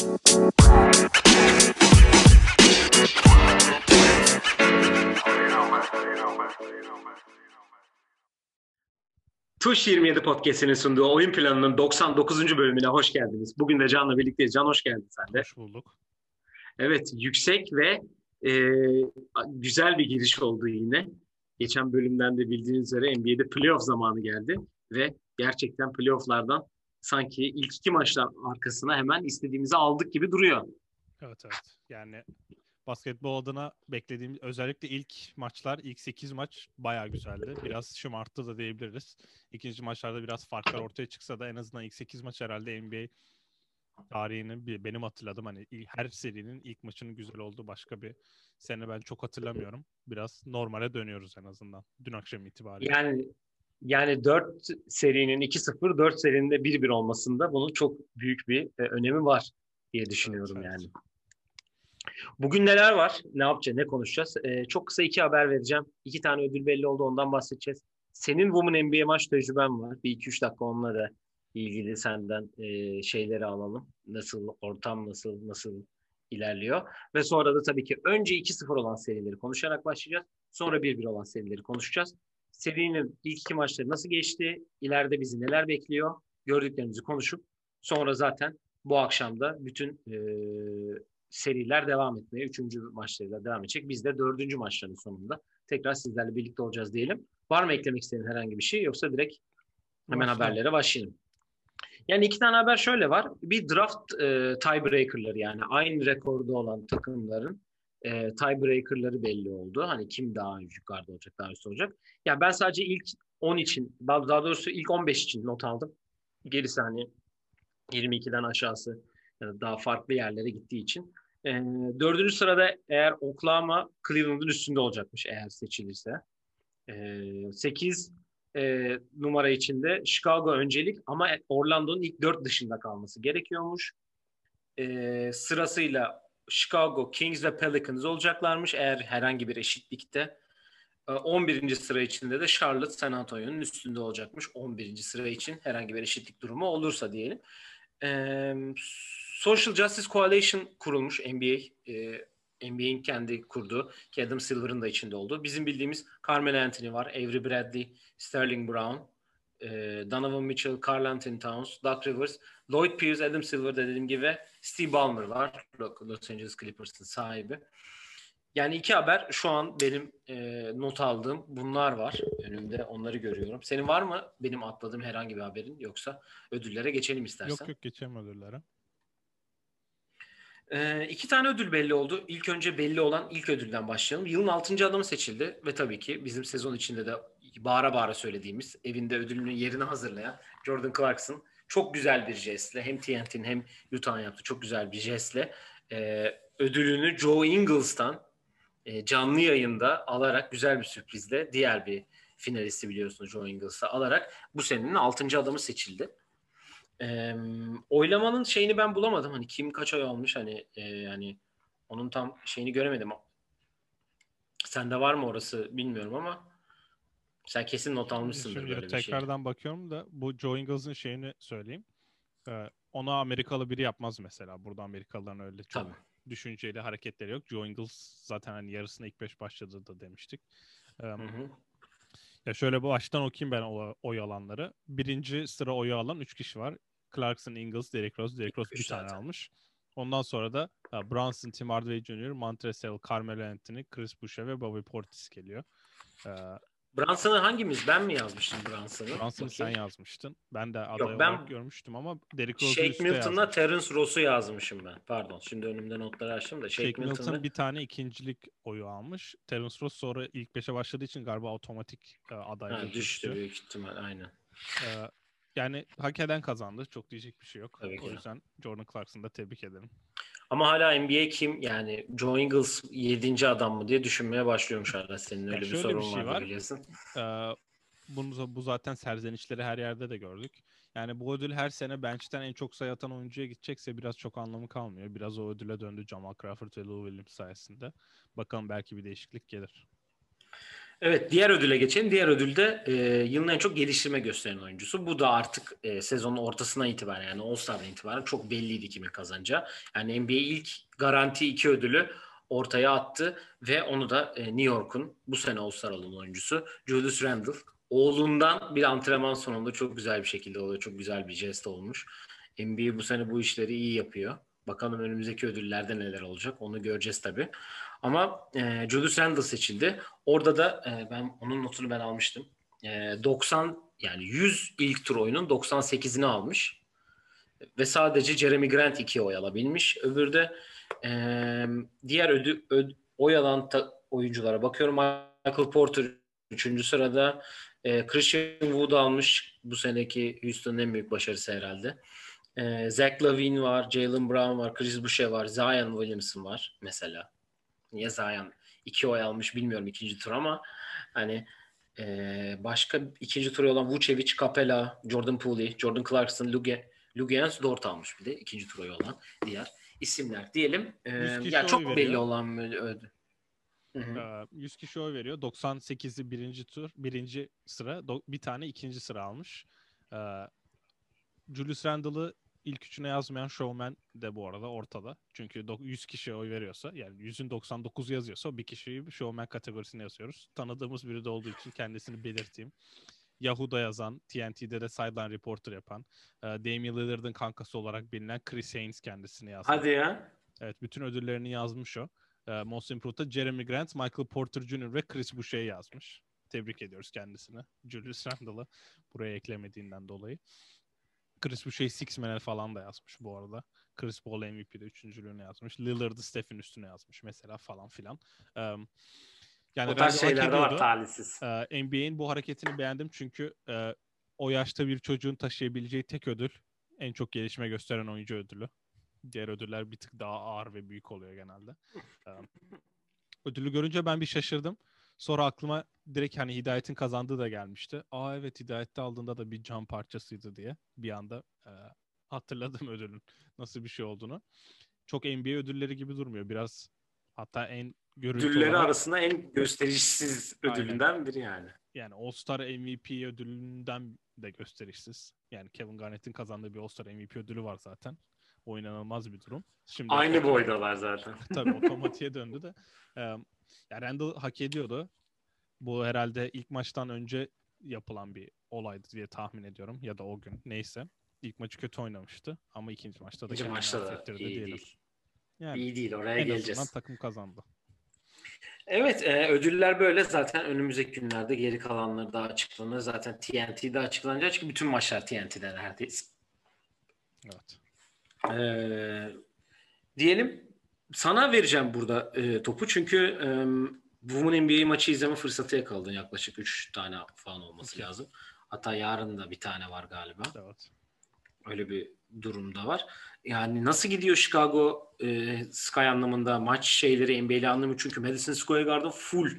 Tuş 27 Podcast'inin sunduğu oyun planının 99. bölümüne hoş geldiniz. Bugün de Can'la birlikteyiz. Can hoş geldin sen de. Hoş bulduk. Evet, yüksek ve e, güzel bir giriş oldu yine. Geçen bölümden de bildiğiniz üzere NBA'de playoff zamanı geldi ve gerçekten playofflardan sanki ilk iki maçlar arkasına hemen istediğimizi aldık gibi duruyor. Evet evet. Yani basketbol adına beklediğim özellikle ilk maçlar, ilk 8 maç bayağı güzeldi. Biraz şımarttı da diyebiliriz. İkinci maçlarda biraz farklar ortaya çıksa da en azından ilk 8 maç herhalde NBA tarihinin benim hatırladım hani her serinin ilk maçının güzel olduğu başka bir sene ben çok hatırlamıyorum. Biraz normale dönüyoruz en azından dün akşam itibariyle. Yani yani 4 serinin 2-0, 4 serinin de 1-1 olmasında bunun çok büyük bir e, önemi var diye düşünüyorum evet, yani. Bugün neler var? Ne yapacağız? Ne konuşacağız? Ee, çok kısa iki haber vereceğim. İki tane ödül belli oldu. Ondan bahsedeceğiz. Senin Women NBA maç tecrüben var. Bir iki üç dakika onunla da ilgili senden e, şeyleri alalım. Nasıl, ortam nasıl, nasıl ilerliyor. Ve sonra da tabii ki önce 2-0 olan serileri konuşarak başlayacağız. Sonra 1-1 olan serileri konuşacağız. Serinin ilk iki maçları nasıl geçti? İleride bizi neler bekliyor? Gördüklerimizi konuşup sonra zaten bu akşam da bütün e, seriler devam etmeye, üçüncü maçlarıyla devam edecek. Biz de dördüncü maçların sonunda tekrar sizlerle birlikte olacağız diyelim. Var mı eklemek istediğin herhangi bir şey yoksa direkt hemen Başlayalım. haberlere başlayalım. Yani iki tane haber şöyle var. Bir draft e, tiebreaker'ları yani aynı rekorda olan takımların e, tiebreaker'ları belli oldu. Hani kim daha yukarıda olacak, daha üstte olacak. Yani ben sadece ilk 10 için, daha, doğrusu ilk 15 için not aldım. Gerisi hani 22'den aşağısı yani daha farklı yerlere gittiği için. E, dördüncü sırada eğer Oklahoma Cleveland'ın üstünde olacakmış eğer seçilirse. E, 8 e, numara içinde Chicago öncelik ama Orlando'nun ilk dört dışında kalması gerekiyormuş. E, sırasıyla Chicago, Kings ve Pelicans olacaklarmış eğer herhangi bir eşitlikte. E, 11. sıra içinde de Charlotte San Antonio'nun üstünde olacakmış. 11. sıra için herhangi bir eşitlik durumu olursa diyelim. E, Social Justice Coalition kurulmuş NBA. E, NBA'in kendi kurduğu ki Adam Silver'ın da içinde olduğu. Bizim bildiğimiz Carmelo Anthony var, Avery Bradley, Sterling Brown, e, Donovan Mitchell, Carl Anthony Towns, Doug Rivers, Lloyd Pierce, Adam Silver dediğim gibi Steve Ballmer var. Los Angeles Clippers'ın sahibi. Yani iki haber şu an benim e, not aldığım bunlar var. Önümde onları görüyorum. Senin var mı benim atladığım herhangi bir haberin yoksa ödüllere geçelim istersen. Yok yok geçelim ödüllere. Ee, iki tane ödül belli oldu. İlk önce belli olan ilk ödülden başlayalım. Yılın altıncı adamı seçildi ve tabii ki bizim sezon içinde de bağıra bağıra söylediğimiz evinde ödülünün yerini hazırlayan Jordan Clarkson çok güzel bir jestle hem TNT'nin hem Utah'ın yaptığı çok güzel bir jestle e, ödülünü Joe Ingles'tan e, canlı yayında alarak güzel bir sürprizle diğer bir finalisti biliyorsunuz Joe Ingles'a alarak bu senenin altıncı adamı seçildi. E, oylamanın şeyini ben bulamadım. Hani kim kaç oy almış hani e, yani onun tam şeyini göremedim. Sende var mı orası bilmiyorum ama sen kesin not almışsındır böyle bir şey. Tekrardan bakıyorum da bu Joe Ingles'ın şeyini söyleyeyim. Ee, ona Amerikalı biri yapmaz mesela. Burada Amerikalıların öyle çok Tabii. düşünceli hareketleri yok. Joe Ingles zaten hani yarısına ilk beş başladı da demiştik. Ee, hı hı. Ya şöyle bu baştan okuyayım ben o oy alanları. Birinci sıra oyu alan üç kişi var. Clarkson, Ingles, Derrick Rose. Derrick Rose bir tane almış. Ondan sonra da uh, Brunson, Tim Hardaway Jr., Montrezl, Carmelo Anthony, Chris Boucher ve Bobby Portis geliyor. Uh, Brunson'ı hangimiz? Ben mi yazmıştım Brunson'ı? Brunson'ı sen yazmıştın. Ben de aday Yok, ben... olarak görmüştüm ama Derrick Rose'u Shake Milton'la Terence Ross'u yazmışım ben. Pardon. Şimdi önümde notları açtım da. Shake, Shake Milton bir tane ikincilik oyu almış. Terence Ross sonra ilk beşe başladığı için galiba otomatik uh, aday ha, düştü. büyük ihtimal. Aynen. Uh, yani hak eden kazandı. Çok diyecek bir şey yok. Tabii o ki. yüzden Jordan Clarkson'ı da tebrik ederim. Ama hala NBA kim yani Joe Ingles 7. adam mı diye düşünmeye başlıyormuş hala senin öyle yani bir sorun bir şey var biliyorsun. Ee, bunu, bu zaten serzenişleri her yerde de gördük. Yani bu ödül her sene bench'ten en çok sayı atan oyuncuya gidecekse biraz çok anlamı kalmıyor. Biraz o ödüle döndü Jamal Crawford ve Lou Williams sayesinde. Bakalım belki bir değişiklik gelir. Evet diğer ödüle geçelim. Diğer ödülde e, yılın en çok geliştirme gösteren oyuncusu. Bu da artık e, sezonun ortasına itibaren yani All Star'dan itibaren çok belliydi kimin kazanacağı. Yani NBA ilk garanti iki ödülü ortaya attı ve onu da e, New York'un bu sene All Star alan oyuncusu Julius Randle. Oğlundan bir antrenman sonunda çok güzel bir şekilde oluyor. Çok güzel bir jest olmuş. NBA bu sene bu işleri iyi yapıyor. Bakalım önümüzdeki ödüllerde neler olacak onu göreceğiz tabii. Ama e, Julius Randle seçildi. Orada da e, ben onun notunu ben almıştım. E, 90 yani 100 ilk tur oyunun 98'ini almış. Ve sadece Jeremy Grant 2 oy alabilmiş. Öbürü de e, diğer ödü, öd, oy alan ta, oyunculara bakıyorum. Michael Porter 3. sırada. E, Christian Wood almış. Bu seneki Houston'ın en büyük başarısı herhalde. E, Zach Lavine var, Jalen Brown var, Chris Boucher var, Zion Williamson var mesela. Niye Zion iki oy almış bilmiyorum ikinci tur ama hani e, başka ikinci tur olan Vucevic, Capella, Jordan Poole, Jordan Clarkson, Luge, Lugians Dort almış bir de ikinci tur olan diğer isimler diyelim. E, yani çok belli veriyor. olan ödül. 100 kişi oy veriyor. 98'i birinci tur, birinci sıra, bir tane ikinci sıra almış. Julius Randle'ı ilk üçüne yazmayan showman de bu arada ortada. Çünkü 100 kişi oy veriyorsa yani 100'ün 99 yazıyorsa bir kişiyi showman kategorisine yazıyoruz. Tanıdığımız biri de olduğu için kendisini belirteyim. Yahoo'da yazan, TNT'de de sideline reporter yapan, Damian Lillard'ın kankası olarak bilinen Chris Haynes kendisini yazdı. Hadi ya. Evet, bütün ödüllerini yazmış o. Most Improved'da Jeremy Grant, Michael Porter Jr. ve Chris Boucher yazmış. Tebrik ediyoruz kendisini. Julius Randle'ı buraya eklemediğinden dolayı. Chris Boucher Six Man'e falan da yazmış bu arada. Chris Paul MVP'de üçüncülüğünü yazmış. Lillard'ı Steph'in üstüne yazmış mesela falan filan. Um, yani o tarz şeyler de var talihsiz. Ee, NBA'in bu hareketini beğendim çünkü e, o yaşta bir çocuğun taşıyabileceği tek ödül en çok gelişme gösteren oyuncu ödülü. Diğer ödüller bir tık daha ağır ve büyük oluyor genelde. Um, ödülü görünce ben bir şaşırdım. Sonra aklıma direkt hani Hidayet'in kazandığı da gelmişti. Aa evet Hidayet'te aldığında da bir cam parçasıydı diye bir anda e, hatırladım ödülün nasıl bir şey olduğunu. Çok NBA ödülleri gibi durmuyor. Biraz hatta en görüntü Ödülleri olarak... arasında en gösterişsiz ödülünden Aynen. biri yani. Yani All-Star MVP ödülünden de gösterişsiz. Yani Kevin Garnett'in kazandığı bir All-Star MVP ödülü var zaten. O inanılmaz bir durum. Şimdi Aynı boydalar zaten. Tabii otomatiğe döndü de. Ya Randall hak ediyordu. Bu herhalde ilk maçtan önce yapılan bir olaydı diye tahmin ediyorum. Ya da o gün neyse. İlk maçı kötü oynamıştı ama ikinci maçta da ikinci maçta da iyi diyelim. değil. Yani iyi değil oraya en geleceğiz. Takım kazandı. Evet e, ödüller böyle zaten önümüzdeki günlerde geri kalanları da açıklanır. Zaten TNT'de açıklanacak çünkü bütün maçlar TNT'de neredeyse. Evet. Ee, diyelim sana vereceğim burada e, topu çünkü e, Women NBA maçı izleme fırsatı yakaladın yaklaşık 3 tane falan olması okay. lazım. Hatta yarın da bir tane var galiba. Evet. Öyle bir durumda var. Yani nasıl gidiyor Chicago e, Sky anlamında maç şeyleri NBA'li anlamı çünkü Madison Square Garden full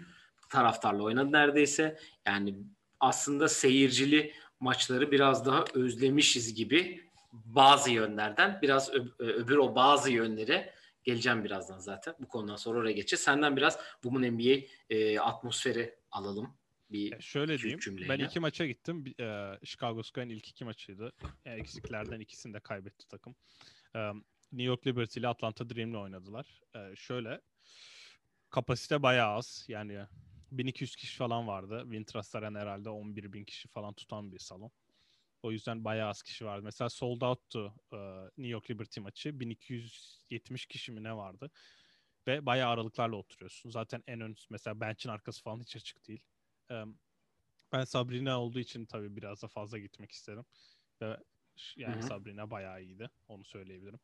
taraftarla oynadı neredeyse. Yani aslında seyircili maçları biraz daha özlemişiz gibi bazı yönlerden biraz öbür o bazı yönleri Geleceğim birazdan zaten. Bu konudan sonra oraya geçeceğiz. Senden biraz Women NBA e, atmosferi alalım. Bir e şöyle diyeyim. Cümleyle. Ben iki maça gittim. E, Chicago Sky'ın ilk iki maçıydı. E, eksiklerden ikisini de kaybetti takım. E, New York Liberty ile Atlanta Dream'le oynadılar. E, şöyle kapasite bayağı az. Yani 1200 kişi falan vardı. Wintrust Arena herhalde 11 bin kişi falan tutan bir salon. O yüzden bayağı az kişi vardı. Mesela sold out'tu e, New York Liberty maçı. 1270 kişi mi ne vardı. Ve bayağı aralıklarla oturuyorsun. Zaten en ön mesela bench'in arkası falan hiç açık değil. E, ben Sabrina olduğu için tabii biraz da fazla gitmek isterim. Ve yani Hı-hı. Sabrina bayağı iyiydi. Onu söyleyebilirim.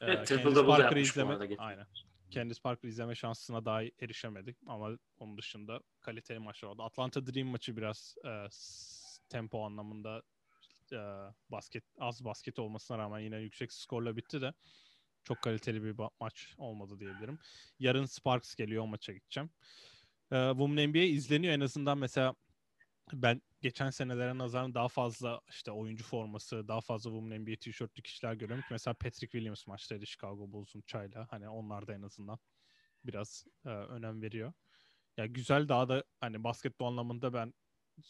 E, evet, Triple Double yapmış izleme, bu arada. Aynen. Candice Parker izleme şansına daha erişemedik ama onun dışında kaliteli maçlar oldu. Atlanta Dream maçı biraz e, tempo anlamında e, basket az basket olmasına rağmen yine yüksek skorla bitti de çok kaliteli bir maç olmadı diyebilirim. Yarın Sparks geliyor o maça gideceğim. E, Women NBA izleniyor en azından mesela ben geçen senelere nazaran daha fazla işte oyuncu forması, daha fazla Women NBA tişörtlü kişiler görüyorum. Mesela Patrick Williams maçtaydı Chicago Bulls'un çayla. Hani onlar da en azından biraz e, önem veriyor. Ya güzel daha da hani basketbol anlamında ben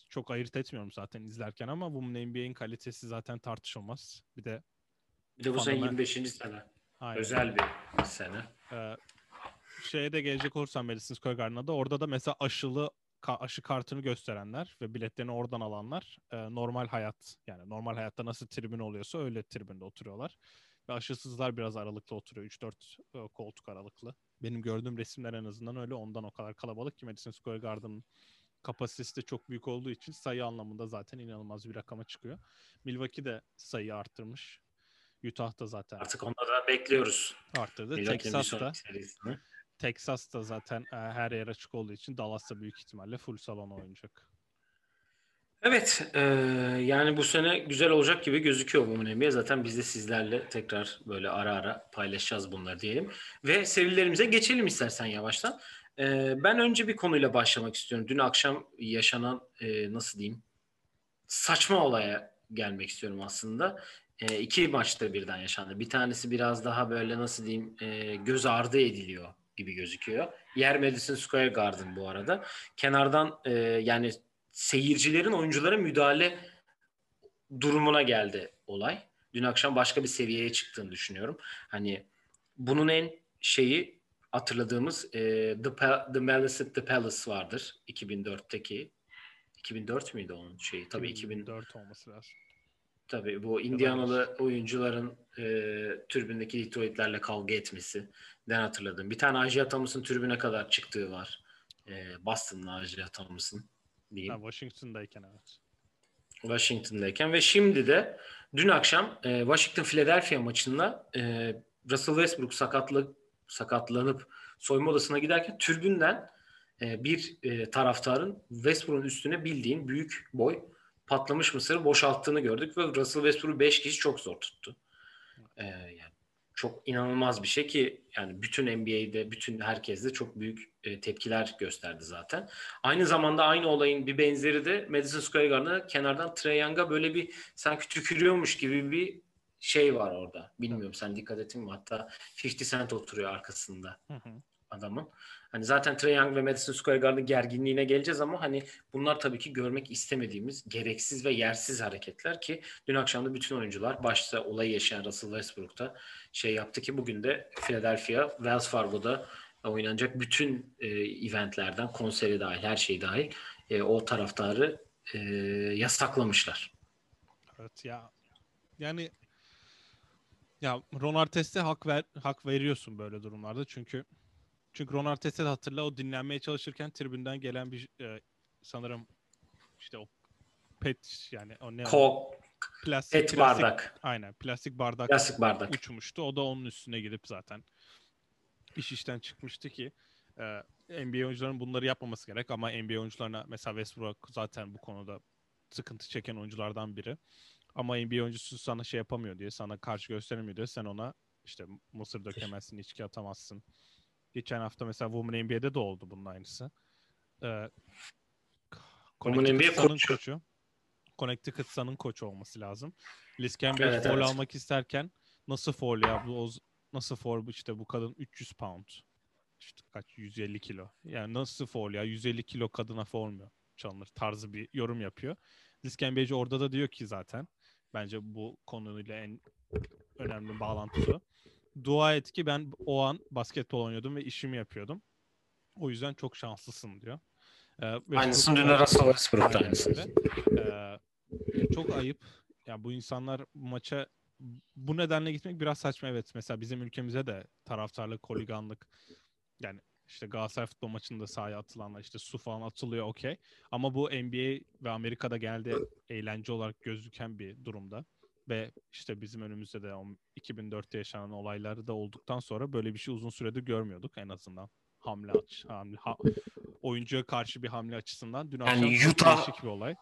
çok ayırt etmiyorum zaten izlerken ama bu NBA'in kalitesi zaten tartışılmaz. Bir de bir de bu sene 25. sene. Aynen. Özel bir sene. Ee, şeye de gelecek olursam Madison Square Garden'a da orada da mesela aşılı aşı kartını gösterenler ve biletlerini oradan alanlar e, normal hayat yani normal hayatta nasıl tribün oluyorsa öyle tribünde oturuyorlar. Ve aşısızlar biraz aralıklı oturuyor. 3-4 e, koltuk aralıklı. Benim gördüğüm resimler en azından öyle. Ondan o kadar kalabalık ki Madison Square Garden'ın kapasitesi de çok büyük olduğu için sayı anlamında zaten inanılmaz bir rakama çıkıyor. Milwaukee de sayıyı arttırmış. Utah da zaten. Artık onları bekliyoruz. Arttırdı. Texas da. Texas da zaten e, her yer açık olduğu için Dallas da büyük ihtimalle full salon oynayacak. Evet, e, yani bu sene güzel olacak gibi gözüküyor bu NBA. Zaten biz de sizlerle tekrar böyle ara ara paylaşacağız bunları diyelim. Ve serilerimize geçelim istersen yavaştan. E, ben önce bir konuyla başlamak istiyorum. Dün akşam yaşanan e, nasıl diyeyim saçma olaya gelmek istiyorum aslında. E, iki maçta birden yaşandı. Bir tanesi biraz daha böyle nasıl diyeyim e, göz ardı ediliyor gibi gözüküyor. Yer Madison Square Garden bu arada. Kenardan e, yani seyircilerin oyunculara müdahale durumuna geldi olay. Dün akşam başka bir seviyeye çıktığını düşünüyorum. Hani bunun en şeyi hatırladığımız e, The, pa- The Malice at the Palace vardır 2004'teki. 2004 müydü onun şeyi? Tabii 2004 olması lazım. Tabii bu Indianalı oyuncuların e, türbündeki Detroit'lerle kavga etmesi. Den hatırladım. Bir tane Asia Thomas'ın tribüne kadar çıktığı var. E, Boston'lı Asia Thomas'ın diyeyim. Ha, Washington'dayken evet. Washington'dayken ve şimdi de dün akşam e, Washington Philadelphia maçında e, Russell Westbrook sakatlı sakatlanıp soyunma odasına giderken türbünden e, bir e, taraftarın Westbrook'un üstüne bildiğin büyük boy patlamış mısırı boşalttığını gördük ve Russell Westbrook 5 kişi çok zor tuttu. E, yani çok inanılmaz bir şey ki yani bütün NBA'de, bütün herkeste çok büyük e, tepkiler gösterdi zaten. Aynı zamanda aynı olayın bir benzeri de Madison Square Garden'da kenardan Trae Young'a böyle bir sanki tükürüyormuş gibi bir şey var orada. Bilmiyorum sen dikkat ettin mi? Hatta 50 Cent oturuyor arkasında hı hı. adamın. Hani zaten Trae Young ve Madison Square Garden gerginliğine geleceğiz ama hani bunlar tabii ki görmek istemediğimiz gereksiz ve yersiz hareketler ki dün akşam da bütün oyuncular başta olayı yaşayan Russell Westbrook'ta şey yaptı ki bugün de Philadelphia Wells Fargo'da oynanacak bütün e, eventlerden konseri dahil her şey dahil e, o taraftarı e, yasaklamışlar. Evet ya yani ya Ron Artest'e hak ver hak veriyorsun böyle durumlarda çünkü çünkü Ron Artest'e hatırla o dinlenmeye çalışırken tribünden gelen bir e, sanırım işte o pet yani o ne Ko plastik, pet plastik, bardak. Aynen plastik bardak, plastik bardak uçmuştu. O da onun üstüne gidip zaten iş işten çıkmıştı ki e, NBA oyuncularının bunları yapmaması gerek ama NBA oyuncularına mesela Westbrook zaten bu konuda sıkıntı çeken oyunculardan biri. Ama NBA oyuncusu sana şey yapamıyor diye, sana karşı gösteremiyor diye sen ona işte mısır dökemezsin, içki atamazsın. Geçen hafta mesela Women NBA'de de oldu bunun aynısı. Ee, Women NBA koçu. koçu. Connecticut Sun'ın koçu olması lazım. Liz Campbell evet, foul evet. almak isterken nasıl foul ya bu nasıl foul işte bu kadın 300 pound. İşte kaç 150 kilo. Yani nasıl foul ya 150 kilo kadına foul mu çalınır tarzı bir yorum yapıyor. Liz Campbell orada da diyor ki zaten bence bu konuyla en önemli bağlantısı dua et ki ben o an basketbol oynuyordum ve işimi yapıyordum. O yüzden çok şanslısın diyor. Ee, aynısını dün Russell Westbrook'ta aynısı. Ee, çok ayıp. Ya yani bu insanlar maça bu nedenle gitmek biraz saçma evet. Mesela bizim ülkemize de taraftarlık, koliganlık yani işte Galatasaray futbol maçında sahaya atılanlar işte su falan atılıyor okey. Ama bu NBA ve Amerika'da geldi eğlence olarak gözüken bir durumda ve işte bizim önümüzde de 2004'te yaşanan olayları da olduktan sonra böyle bir şey uzun süredir görmüyorduk en azından hamle aç hamle ha, oyuncuya karşı bir hamle açısından dün akşam yani Utah, değişik bir olay.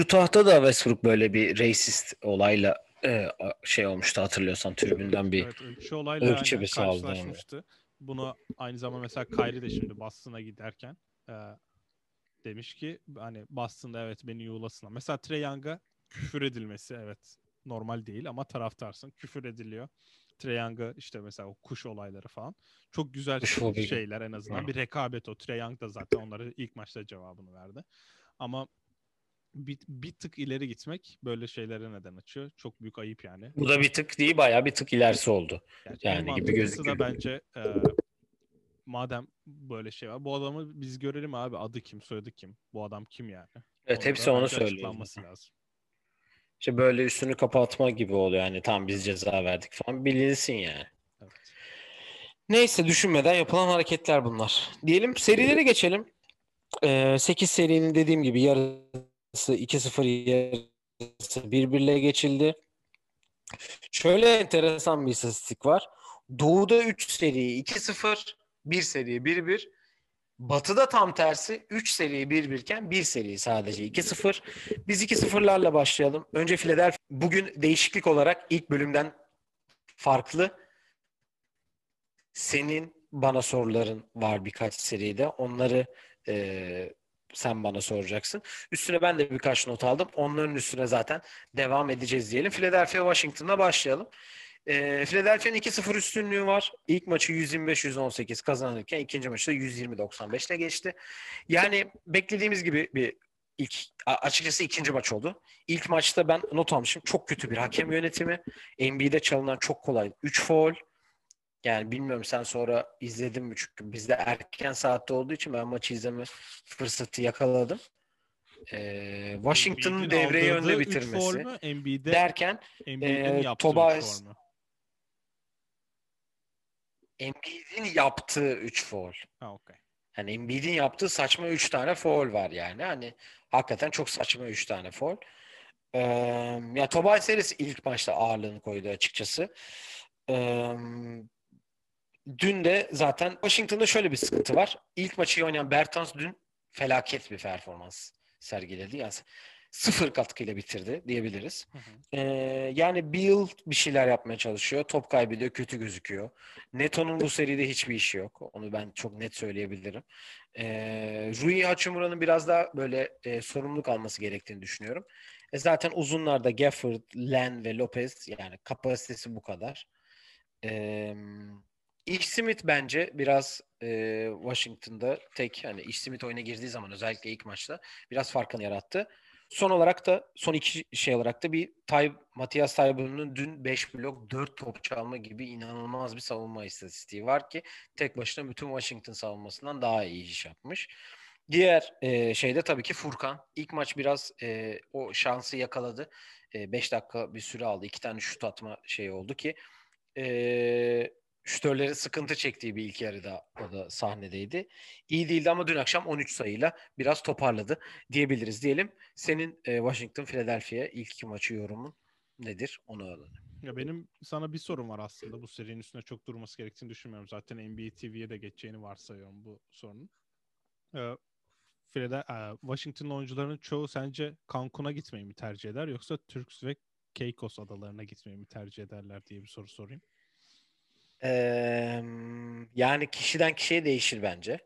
Utah'ta da Westbrook böyle bir racist olayla e, şey olmuştu hatırlıyorsan tribünden bir evet, ırkçı olayla ırkçı bir karşılaşmıştı. Bunu aynı zamanda mesela Kyrie de şimdi Boston'a giderken e, demiş ki hani Boston'da evet beni yuğlasınlar. Mesela Trey Young'a küfür edilmesi evet normal değil ama taraftarsın. Küfür ediliyor. Trae işte mesela o kuş olayları falan. Çok güzel Kuş şeyler en azından. Bir rekabet o. Trae Young da zaten onları ilk maçta cevabını verdi. Ama bir, bir tık ileri gitmek böyle şeylere neden açıyor. Çok büyük ayıp yani. Bu da bir tık değil bayağı bir tık ilerisi oldu. Yani, Yani gibi gözüküyor. da bence e, madem böyle şey var. Bu adamı biz görelim abi. Adı kim, soyadı kim? Bu adam kim yani? Evet hepsi onu söylüyor. lazım. İşte böyle üstünü kapatma gibi oluyor yani tam biz ceza verdik falan bilinsin yani. Evet. Neyse düşünmeden yapılan hareketler bunlar. Diyelim serilere geçelim. Ee, 8 serinin dediğim gibi yarısı 2-0 yarısı 1-1'le geçildi. Şöyle enteresan bir istatistik var. Doğu'da 3 seri 2-0, 1 seri 1-1. Batı'da tam tersi 3 seri 1-1 iken 1 seri sadece 2-0. Biz 2-0'larla başlayalım. Önce Philadelphia bugün değişiklik olarak ilk bölümden farklı. Senin bana soruların var birkaç seride. Onları e, sen bana soracaksın. Üstüne ben de birkaç not aldım. Onların üstüne zaten devam edeceğiz diyelim. Philadelphia Washington'la başlayalım. E, Philadelphia'nın 2-0 üstünlüğü var. İlk maçı 125-118 kazanırken ikinci maçı da 120-95 ile geçti. Yani beklediğimiz gibi bir ilk açıkçası ikinci maç oldu. İlk maçta ben not almışım. Çok kötü bir hakem yönetimi. NBA'de çalınan çok kolay 3 foul. Yani bilmiyorum sen sonra izledin mi çünkü bizde erken saatte olduğu için ben maçı izleme fırsatı yakaladım. Ee, Washington'ın devreyi önde bitirmesi? Embiid'e, derken Embiid'in e, Tobias-? Embiid'in yaptığı 3 foul. Ha okey. Hani Embiid'in yaptığı saçma 3 tane foul var yani. Hani hakikaten çok saçma 3 tane foul. Ee, ya Tobias Harris ilk maçta ağırlığını koydu açıkçası. Ee, dün de zaten Washington'da şöyle bir sıkıntı var. İlk maçı oynayan Bertans dün felaket bir performans sergiledi. Yani sıfır katkıyla bitirdi diyebiliriz. Hı hı. Ee, yani Beal bir şeyler yapmaya çalışıyor. Top kaybediyor, kötü gözüküyor. Neto'nun bu seride hiçbir işi yok. Onu ben çok net söyleyebilirim. Ee, Rui Hachimura'nın biraz daha böyle e, sorumluluk alması gerektiğini düşünüyorum. E, zaten uzunlarda Gafford, Len ve Lopez yani kapasitesi bu kadar. Ee, Ish Smith bence biraz e, Washington'da tek hani Ish Smith oyuna girdiği zaman özellikle ilk maçta biraz farkını yarattı. Son olarak da son iki şey olarak da bir Tay, Matias Taybun'un dün 5 blok 4 top çalma gibi inanılmaz bir savunma istatistiği var ki tek başına bütün Washington savunmasından daha iyi iş yapmış. Diğer e, şeyde tabii ki Furkan. İlk maç biraz e, o şansı yakaladı. 5 dakika bir süre aldı. iki tane şut atma şeyi oldu ki e, şütörleri sıkıntı çektiği bir ilk yarıda o da sahnedeydi. İyi değildi ama dün akşam 13 sayıyla biraz toparladı diyebiliriz diyelim. Senin e, Washington Philadelphia ilk iki maçı yorumun nedir? Onu alalım. Ya benim sana bir sorum var aslında. Bu serinin üstüne çok durması gerektiğini düşünmüyorum. Zaten NBA TV'ye de geçeceğini varsayıyorum bu sorunun. Ee, Philadelphia, e, Washington oyuncularının çoğu sence Cancun'a gitmeyi mi tercih eder yoksa Turks ve Caicos adalarına gitmeyi mi tercih ederler diye bir soru sorayım. Yani kişiden kişiye değişir bence.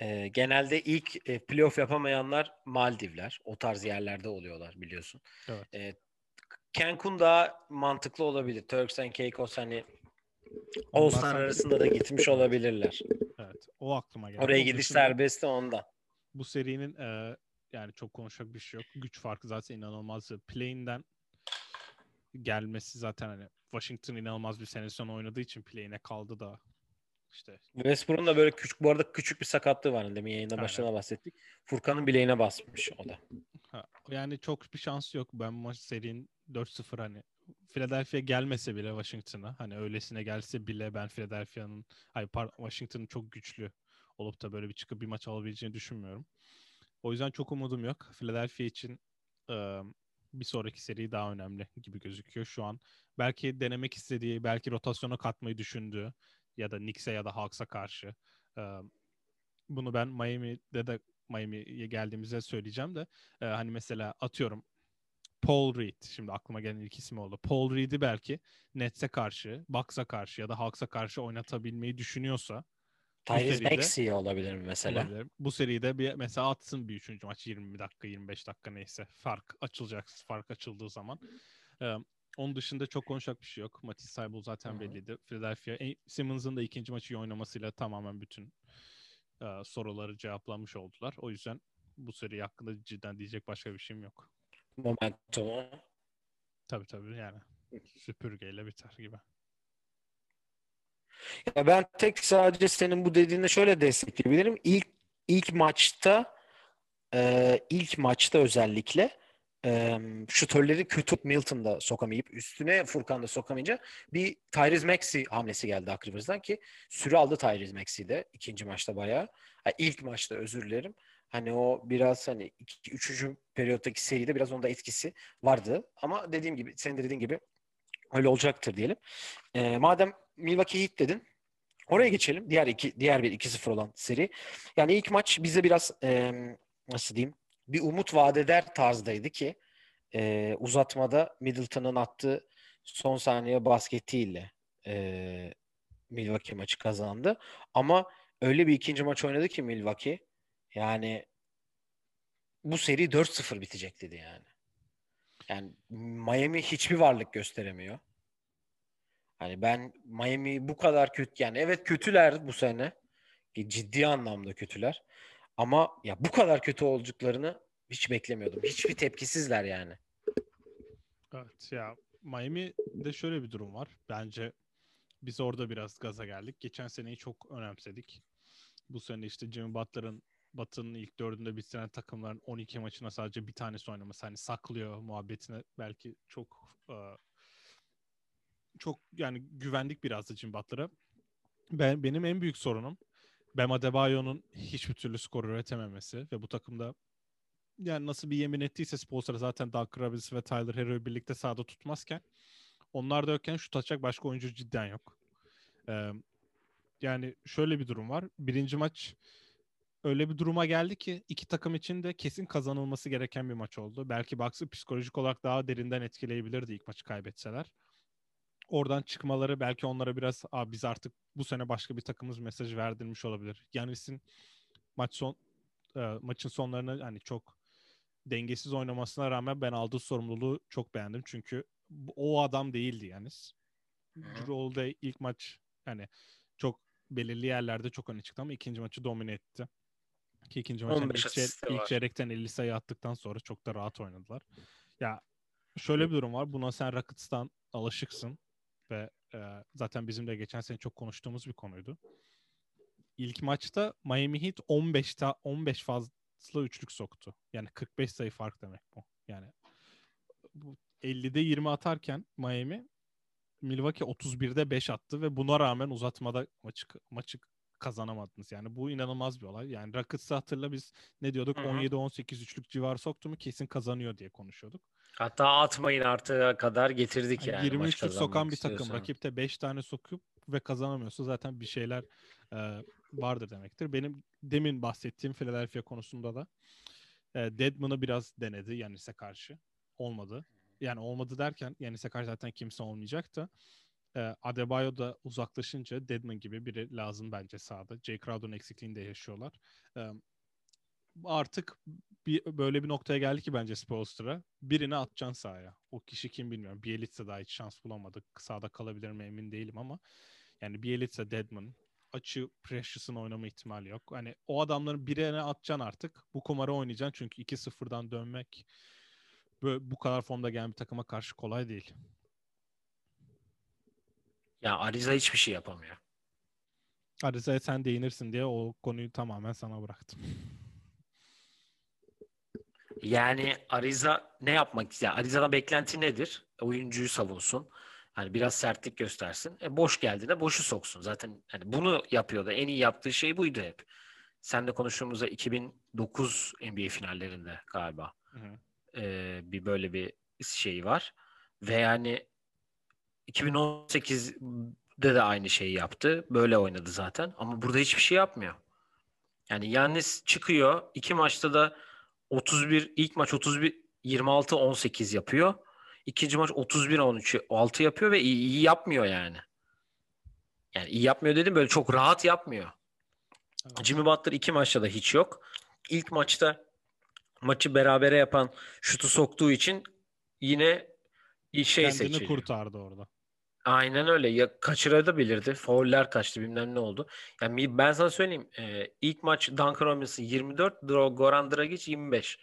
Eee, genelde ilk e, playoff yapamayanlar Maldivler. O tarz yerlerde oluyorlar biliyorsun. Evet. Eee, Cancun daha mantıklı olabilir. Turks and Caicos hani sanki- arasında da gitmiş olabilirler. Evet. O aklıma geldi. Oraya gidiş serbest de ondan. Bu serinin e, yani çok konuşacak bir şey yok. Güç farkı zaten inanılmaz. Play'inden gelmesi zaten hani Washington inanılmaz bir sene sonu oynadığı için play'ine kaldı da işte Westbrook'un da böyle küçük bu arada küçük bir sakatlığı var. Demin yayında Aynen. başında bahsettik. Furkan'ın bileğine basmış o da. Ha, yani çok bir şansı yok. Ben maç serinin 4-0 hani Philadelphia gelmese bile Washington'a hani öylesine gelse bile ben Philadelphia'nın hayır Washington'ın çok güçlü olup da böyle bir çıkıp bir maç alabileceğini düşünmüyorum. O yüzden çok umudum yok. Philadelphia için e, bir sonraki seri daha önemli gibi gözüküyor şu an. Belki denemek istediği, belki rotasyona katmayı düşündüğü ya da Knicks'e ya da Hawks'a karşı. bunu ben Miami'de de Miami'ye geldiğimizde söyleyeceğim de hani mesela atıyorum Paul Reed şimdi aklıma gelen ilk ismi oldu. Paul Reed'i belki Nets'e karşı, Bucks'a karşı ya da Hawks'a karşı oynatabilmeyi düşünüyorsa Tyrese Maxey olabilir mi mesela? olabilir. Bu seride bir mesela atsın bir üçüncü maç 20 dakika 25 dakika neyse fark açılacak fark açıldığı zaman. Ee, Onun dışında çok konuşacak bir şey yok. Matisse Saybul zaten Hı-hı. belliydi. Philadelphia. E, Simmons'ın da ikinci maçı oynamasıyla tamamen bütün e, soruları cevaplanmış oldular. O yüzden bu seri hakkında cidden diyecek başka bir şeyim yok. Momentum. Tabii tabii yani. Süpürgeyle biter gibi. Ya ben tek sadece senin bu dediğinde şöyle destekleyebilirim. İlk ilk maçta e, ilk maçta özellikle e, şutörleri kötü Milton da sokamayıp üstüne Furkan da sokamayınca bir Tyrese Maxey hamlesi geldi Hawk Rivers'dan ki süre aldı Tyrese Maxey de ikinci maçta bayağı. Yani ilk maçta özür dilerim. Hani o biraz hani iki, üçüncü periyottaki seride biraz onda etkisi vardı. Ama dediğim gibi senin de dediğin gibi öyle olacaktır diyelim. E, madem Milwaukee Heat dedin. Oraya geçelim. Diğer iki diğer bir 2-0 olan seri. Yani ilk maç bize biraz e, nasıl diyeyim bir umut vaat tarzdaydı ki e, uzatmada Middleton'ın attığı son saniye basketiyle e, Milwaukee maçı kazandı. Ama öyle bir ikinci maç oynadı ki Milwaukee yani bu seri 4-0 bitecek dedi yani. Yani Miami hiçbir varlık gösteremiyor. Hani ben Miami bu kadar kötü yani evet kötüler bu sene. Ciddi anlamda kötüler. Ama ya bu kadar kötü olduklarını hiç beklemiyordum. Hiçbir tepkisizler yani. Evet ya Miami'de şöyle bir durum var. Bence biz orada biraz gaza geldik. Geçen seneyi çok önemsedik. Bu sene işte Jimmy Butler'ın Batı'nın ilk dördünde bitiren takımların 12 maçına sadece bir tanesi oynaması. Hani saklıyor muhabbetine belki çok uh, çok yani güvendik biraz da Jimmy Butler'a. Ben, benim en büyük sorunum Bam Adebayo'nun hiçbir türlü skor üretememesi ve bu takımda yani nasıl bir yemin ettiyse Spolstra zaten Doug Robinson ve Tyler Herro'yu birlikte sahada tutmazken onlar da yokken şut atacak başka oyuncu cidden yok. Ee, yani şöyle bir durum var. Birinci maç öyle bir duruma geldi ki iki takım için de kesin kazanılması gereken bir maç oldu. Belki Bucks'ı psikolojik olarak daha derinden etkileyebilirdi ilk maçı kaybetseler oradan çıkmaları belki onlara biraz Aa, biz artık bu sene başka bir takımız mesajı verdirmiş olabilir. Yanis'in maç son e, maçın sonlarını hani çok dengesiz oynamasına rağmen ben aldığı sorumluluğu çok beğendim. Çünkü o adam değildi Yanis. Rolde ilk maç hani çok belirli yerlerde çok öne çıktı ama ikinci maçı domine etti. Ki ikinci maç hani ilk, çey- ilk çeyrekten 50 sayı attıktan sonra çok da rahat oynadılar. Ya şöyle bir durum var. Buna sen Rockets'tan alışıksın ve e, zaten bizim de geçen sene çok konuştuğumuz bir konuydu. İlk maçta Miami Heat 15 ta 15 fazla üçlük soktu. Yani 45 sayı fark demek bu. Yani bu 50'de 20 atarken Miami Milwaukee 31'de 5 attı ve buna rağmen uzatmada maçı maçı kazanamadınız. Yani bu inanılmaz bir olay. Yani Rockets'ı hatırla biz ne diyorduk? 17-18 üçlük civarı soktu mu kesin kazanıyor diye konuşuyorduk. Hatta atmayın artığa kadar getirdik yani. 20 üçlük sokan bir takım. Rakipte 5 tane sokup ve kazanamıyorsa zaten bir şeyler e, vardır demektir. Benim demin bahsettiğim Philadelphia konusunda da e, Deadman'ı biraz denedi Yanis'e karşı. Olmadı. Yani olmadı derken Yanis'e karşı zaten kimse olmayacak da e, Adebayo da uzaklaşınca Deadman gibi biri lazım bence sahada. Jay Crowder'ın eksikliğini de yaşıyorlar. E, artık bir, böyle bir noktaya geldi ki bence Spolstra. Birini atacaksın sahaya. O kişi kim bilmiyorum. Bielitsa daha hiç şans bulamadık. Sağda kalabilir mi emin değilim ama yani Bielitsa, Deadman, açı Precious'ın oynama ihtimali yok. Hani o adamların birine atacaksın artık. Bu kumarı oynayacaksın çünkü 2-0'dan dönmek böyle, bu kadar formda gelen bir takıma karşı kolay değil. Ya Ariza hiçbir şey yapamıyor. Ariza'ya sen değinirsin diye o konuyu tamamen sana bıraktım. Yani Ariza ne yapmak istiyor? Ariza'dan beklenti nedir? Oyuncuyu savunsun. Hani biraz sertlik göstersin. E boş geldiğinde boşu soksun. Zaten hani bunu yapıyordu. En iyi yaptığı şey buydu hep. Sen de konuştuğumuzda 2009 NBA finallerinde galiba. Hı hı. E, bir böyle bir şey var. Ve yani 2018'de de aynı şeyi yaptı. Böyle oynadı zaten. Ama burada hiçbir şey yapmıyor. Yani Yannis çıkıyor. iki maçta da 31 ilk maç 31 26 18 yapıyor. İkinci maç 31 13 6 yapıyor ve iyi, iyi yapmıyor yani. Yani iyi yapmıyor dedim böyle çok rahat yapmıyor. Evet. Jimmy Butler iki maçta da hiç yok. İlk maçta maçı berabere yapan şutu soktuğu için yine şey Kendini seçiliyor. kurtardı orada. Aynen öyle. Ya kaçırabilirdi. Fauller kaçtı bilmem ne oldu. Yani ben sana söyleyeyim. e, ilk maç Duncan Robinson 24, Dro- Goran Dragic 25.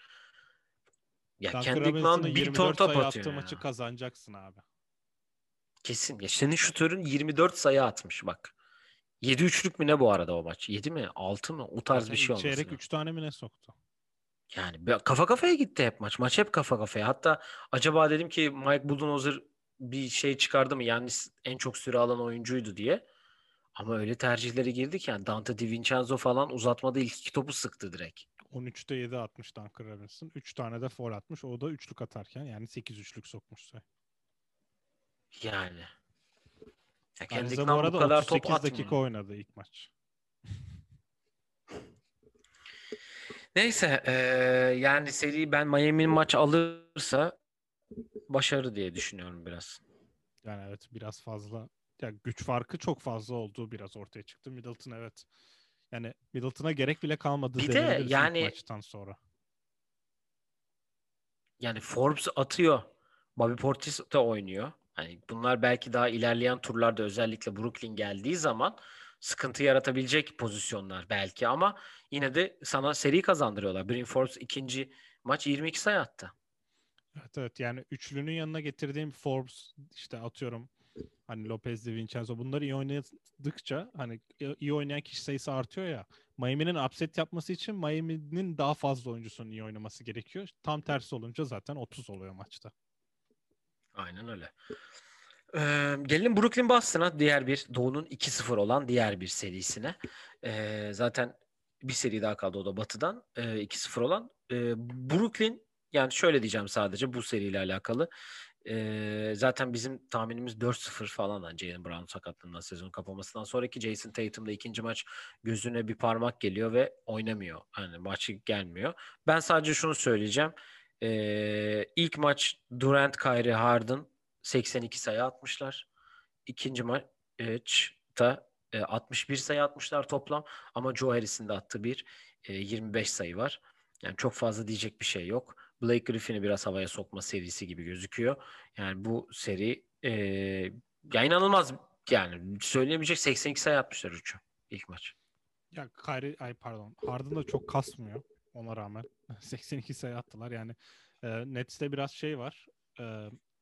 Ya Duncan Kendrick Nunn bir 24 ton top atıyor attığı ya. maçı kazanacaksın abi. Kesin. Ya senin şutörün 24 sayı atmış bak. 7 üçlük mü ne bu arada o maç? 7 mi? 6 mı? O tarz Zaten bir şey olması Çeyrek lazım. 3 tane mi ne soktu? Yani kafa kafaya gitti hep maç. Maç hep kafa kafaya. Hatta acaba dedim ki Mike Budenholzer bir şey çıkardı mı? Yani en çok süre alan oyuncuydu diye. Ama öyle tercihleri girdi ki yani Dante DiVincenzo falan uzatmada ilk iki topu sıktı direkt. 13'te 7 atmış Duncan Robinson. 3 tane de foul atmış. O da üçlük atarken yani 8 üçlük sokmuş. Yani. Ya Ariza bu Nunn bu arada kadar 38 top atmıyor. dakika oynadı ilk maç. Neyse eee, yani seri ben Miami'nin maç alırsa başarı diye düşünüyorum biraz. Yani evet biraz fazla ya güç farkı çok fazla olduğu biraz ortaya çıktı. Middleton evet. Yani Middleton'a gerek bile kalmadı Bir de yani- maçtan sonra. Yani Forbes atıyor. Bobby Portis de oynuyor. Hani bunlar belki daha ilerleyen turlarda özellikle Brooklyn geldiği zaman sıkıntı yaratabilecek pozisyonlar belki ama yine de sana seri kazandırıyorlar. Bryn Forbes ikinci maç 22 sayı attı. Evet evet yani üçlünün yanına getirdiğim Forbes işte atıyorum hani Lopez de Vincenzo bunları iyi oynadıkça hani iyi oynayan kişi sayısı artıyor ya. Miami'nin upset yapması için Miami'nin daha fazla oyuncusunun iyi oynaması gerekiyor. Tam tersi olunca zaten 30 oluyor maçta. Aynen öyle. Ee, gelelim Brooklyn Boston'a diğer bir Doğu'nun 2-0 olan diğer bir serisine. Ee, zaten bir seri daha kaldı o da Batı'dan ee, 2-0 olan. Ee, Brooklyn yani şöyle diyeceğim sadece bu seriyle alakalı. Ee, zaten bizim tahminimiz 4-0 falan Jalen Brown sakatlığından sezon kapamasından sonraki Jason Tatum'da ikinci maç gözüne bir parmak geliyor ve oynamıyor. Yani maçı gelmiyor. Ben sadece şunu söyleyeceğim. Ee, ilk maç Durant, Kyrie, Harden 82 sayı atmışlar. İkinci maçta e, 61 sayı atmışlar toplam ama Joe Harris'in de attığı bir e, 25 sayı var. Yani çok fazla diyecek bir şey yok. Blake Griffin'i biraz havaya sokma serisi gibi gözüküyor. Yani bu seri e, ya inanılmaz yani söyleyebilecek 82 sayı atmışlar üçü ilk maç. Ya Kyrie, ay pardon Harden da çok kasmıyor ona rağmen. 82 sayı attılar yani. E, Nets'te biraz şey var. E,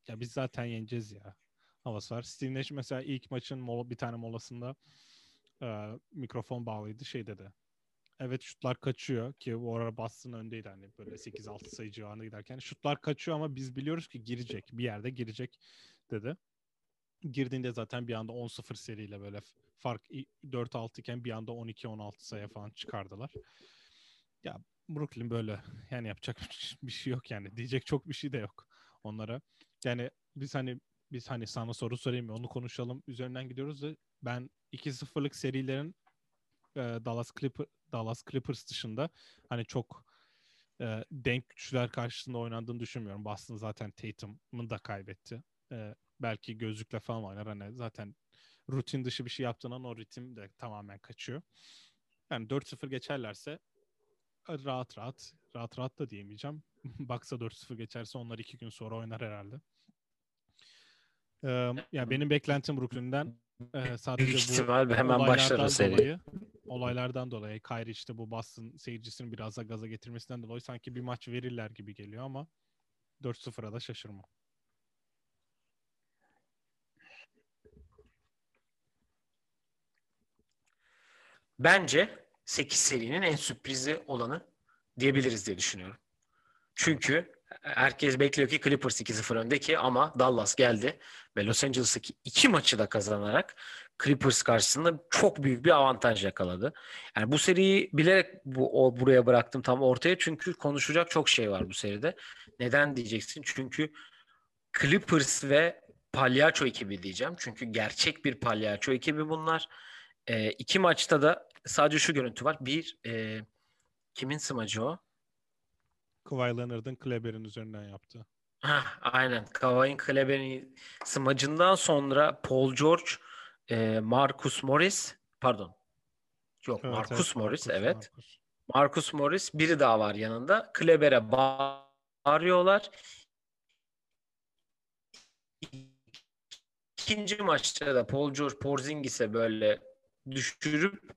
ya biz zaten yeneceğiz ya havası var. Steve Nash mesela ilk maçın mola, bir tane molasında e, mikrofon bağlıydı şey dedi. Evet şutlar kaçıyor ki bu arada Boston öndeydi hani böyle 8-6 sayı civarında giderken. Şutlar kaçıyor ama biz biliyoruz ki girecek. Bir yerde girecek dedi. Girdiğinde zaten bir anda 10-0 seriyle böyle fark 4-6 iken bir anda 12-16 sayı falan çıkardılar. Ya Brooklyn böyle yani yapacak bir şey yok yani. Diyecek çok bir şey de yok onlara. Yani biz hani biz hani sana soru sorayım onu konuşalım üzerinden gidiyoruz da ben 2-0'lık serilerin Dallas Clipper Dallas Clippers dışında hani çok e, denk güçler karşısında oynandığını düşünmüyorum. Boston zaten Tatum'u da kaybetti. E, belki gözlükle falan oynar. Hani zaten rutin dışı bir şey yaptığından o ritim de tamamen kaçıyor. Yani 4-0 geçerlerse rahat rahat rahat rahat da diyemeyeceğim. Baksa 4-0 geçerse onlar iki gün sonra oynar herhalde. Ee, yani benim beklentim Brooklyn'den e, sadece Büyük bu ihtimal hemen başlar o olaylardan seri. Olaylardan dolayı Kyrie işte bu Boston seyircisinin biraz da gaza getirmesinden dolayı sanki bir maç verirler gibi geliyor ama 4-0'a da şaşırmam. Bence 8 serinin en sürprizi olanı diyebiliriz diye düşünüyorum. Çünkü herkes bekliyor ki Clippers 2-0 öndeki ama Dallas geldi ve Los Angeles'taki iki maçı da kazanarak Clippers karşısında çok büyük bir avantaj yakaladı. Yani bu seriyi bilerek bu o, buraya bıraktım tam ortaya çünkü konuşacak çok şey var bu seride. Neden diyeceksin? Çünkü Clippers ve palyaço ekibi diyeceğim. Çünkü gerçek bir palyaço ekibi bunlar. E, iki maçta da sadece şu görüntü var. Bir e, kimin smacı o? Kawhi Leonard'ın Kleber'in üzerinden yaptı. Hah, aynen. Kawhi'nin Kleber'in smacından sonra Paul George, e, Marcus Morris, pardon. Yok, Evet, Marcus evet, Morris, Marcus, evet. Marcus. Marcus Morris, biri daha var yanında. Kleber'e bağırıyorlar. İkinci maçta da Paul George Porzingis'e böyle düşürüp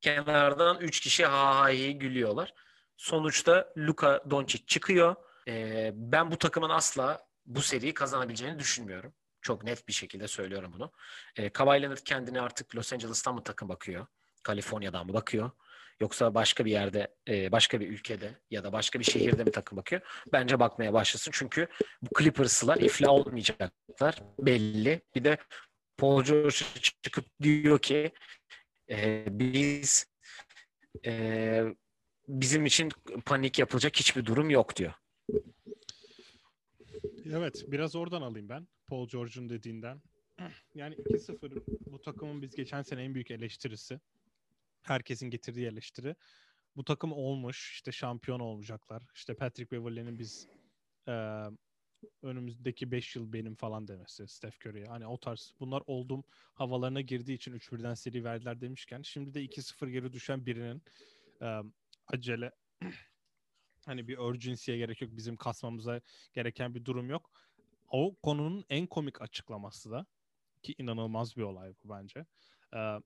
kenardan 3 kişi ha ha gülüyorlar. Sonuçta Luka Doncic çıkıyor. Ee, ben bu takımın asla bu seriyi kazanabileceğini düşünmüyorum. Çok net bir şekilde söylüyorum bunu. Ee, Kawhi Leonard kendini artık Los Angeles'tan mı takım bakıyor? Kaliforniya'dan mı bakıyor? Yoksa başka bir yerde, e, başka bir ülkede ya da başka bir şehirde mi takım bakıyor? Bence bakmaya başlasın. Çünkü bu Clippers'lar iflah olmayacaklar. Belli. Bir de Paul George çıkıp diyor ki e, biz e, bizim için panik yapılacak hiçbir durum yok diyor. Evet, biraz oradan alayım ben. Paul George'un dediğinden. Yani 2-0 bu takımın biz geçen sene en büyük eleştirisi. Herkesin getirdiği eleştiri. Bu takım olmuş, işte şampiyon olacaklar. İşte Patrick Beverley'nin biz e, önümüzdeki 5 yıl benim falan demesi Steph Curry'e. Hani o tarz bunlar oldum havalarına girdiği için 3-1'den seri verdiler demişken şimdi de 2-0 geri düşen birinin e, acele hani bir urgency'ye gerek yok. Bizim kasmamıza gereken bir durum yok. O konunun en komik açıklaması da ki inanılmaz bir olay bu bence. Ee,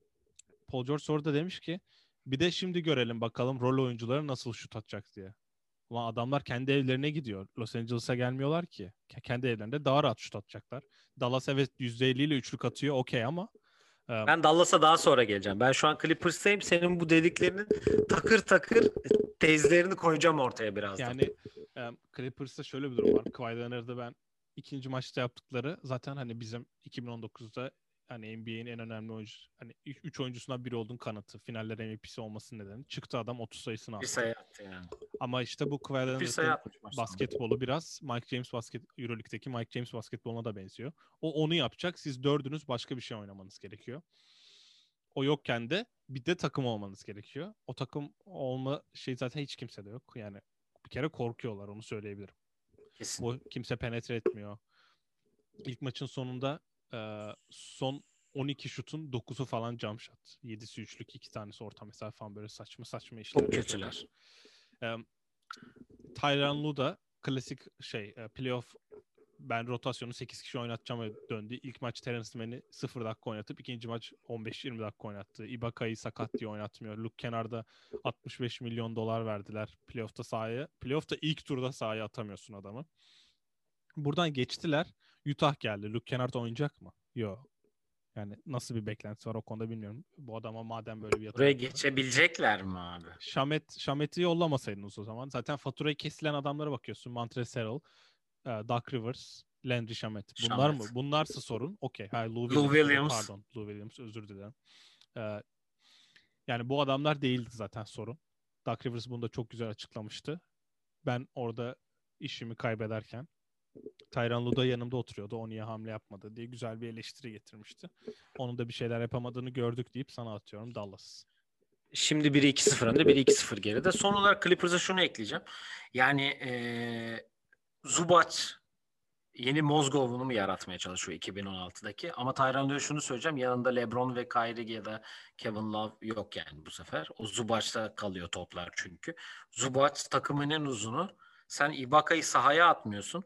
Paul George orada demiş ki bir de şimdi görelim bakalım rol oyuncuları nasıl şut atacak diye. Ulan adamlar kendi evlerine gidiyor. Los Angeles'a gelmiyorlar ki. Kendi evlerinde daha rahat şut atacaklar. Dallas evet %50 ile üçlük atıyor okey ama e, ben Dallas'a daha sonra geleceğim. Ben şu an Clippers'tayım. Senin bu dediklerinin takır takır tezlerini koyacağım ortaya birazdan. Yani e, Clippers'ta şöyle bir durum var. Kawhi Leonard'ı ben ikinci maçta yaptıkları zaten hani bizim 2019'da hani NBA'in en önemli oyuncu hani 3 oyuncusundan biri olduğun kanıtı. Finaller MVP'si olmasının nedeni. Çıktı adam 30 sayısını attı. Bir sayı attı yani. Ama işte bu Kawhi basketbolu biraz Mike James basket EuroLeague'deki Mike James basketboluna da benziyor. O onu yapacak. Siz dördünüz başka bir şey oynamanız gerekiyor. O yokken de bir de takım olmanız gerekiyor. O takım olma şey zaten hiç kimse de yok. Yani bir kere korkuyorlar onu söyleyebilirim. Kesin. Bu kimse penetre etmiyor. İlk maçın sonunda e, son 12 şutun 9'u falan jump shot. 7'si üçlük, 2 tanesi orta mesafe falan böyle saçma saçma işler. Çok kötüler. E, Tyron Lu da klasik şey e, playoff ben rotasyonu 8 kişi oynatacağım döndü. İlk maç Terence Mann'i 0 dakika oynatıp ikinci maç 15-20 dakika oynattı. Ibaka'yı sakat diye oynatmıyor. Luke kenarda 65 milyon dolar verdiler playoff'ta sahaya. Playoff'ta ilk turda sahaya atamıyorsun adamı. Buradan geçtiler. Utah geldi. Luke Kennard oynayacak mı? Yok. Yani nasıl bir beklentisi var o konuda bilmiyorum. Bu adama madem böyle bir yatırım Buraya geçebilecekler mi abi? Şamet, Şamet'i yollamasaydınız o zaman. Zaten faturayı kesilen adamlara bakıyorsun. Montrezl e, Doug Rivers, Landry Shamet. Bunlar Shamet. mı? Bunlarsa sorun. Okey. Lou, Lou Williams. Williams. Pardon. Lou Williams özür dilerim. Ee, yani bu adamlar değildi zaten sorun. Doug Rivers bunu da çok güzel açıklamıştı. Ben orada işimi kaybederken Tyron Lue da yanımda oturuyordu. O niye hamle yapmadı diye güzel bir eleştiri getirmişti. Onun da bir şeyler yapamadığını gördük deyip sana atıyorum Dallas. Şimdi 1-2-0 önde, 1-2-0 geride. Son olarak Clippers'a şunu ekleyeceğim. Yani ee, Zubac yeni Mozgov'unu mu yaratmaya çalışıyor 2016'daki? Ama Tyron Lue şunu söyleyeceğim. Yanında LeBron ve Kyrie ya da Kevin Love yok yani bu sefer. O Zubac'ta kalıyor toplar çünkü. Zubac takımın en uzunu. Sen Ibaka'yı sahaya atmıyorsun.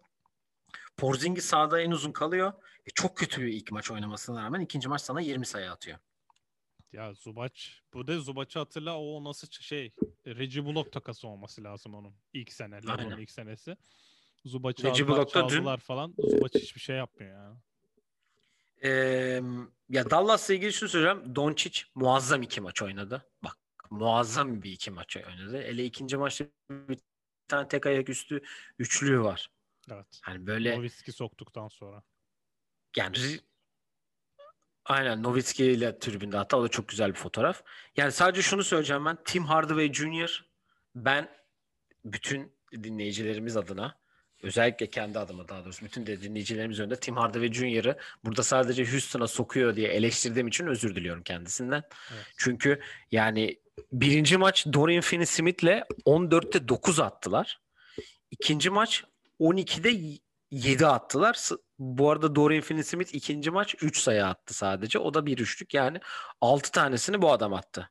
Porzingis sahada en uzun kalıyor. E, çok kötü bir ilk maç oynamasına rağmen ikinci maç sana 20 sayı atıyor. Ya Zubac, bu da Zubac'ı hatırla o nasıl şey Reggie Bullock takası olması lazım onun ilk sene, LeBron'un ilk senesi. Zubac'ı aldılar, çaldılar dün... falan. Zubac hiçbir şey yapmıyor ya. Ee, ya Dallas'la ilgili şunu söyleyeceğim. Doncic muazzam iki maç oynadı. Bak muazzam bir iki maç oynadı. Ele ikinci maçta bir tane tek ayak üstü üçlüğü var. Evet. Hani böyle Nowitzki soktuktan sonra. Yani Aynen Nowitzki ile tribünde hatta o da çok güzel bir fotoğraf. Yani sadece şunu söyleyeceğim ben. Tim Hardaway Jr. ben bütün dinleyicilerimiz adına özellikle kendi adıma daha doğrusu bütün de dinleyicilerimiz önünde Tim Hardaway Jr.'ı burada sadece Houston'a sokuyor diye eleştirdiğim için özür diliyorum kendisinden. Evet. Çünkü yani birinci maç Dorian Finney-Smith'le 14'te 9 attılar. İkinci maç 12'de 7 attılar. Bu arada Dorian Finney-Smith ikinci maç 3 sayı attı sadece. O da bir üçlük yani 6 tanesini bu adam attı.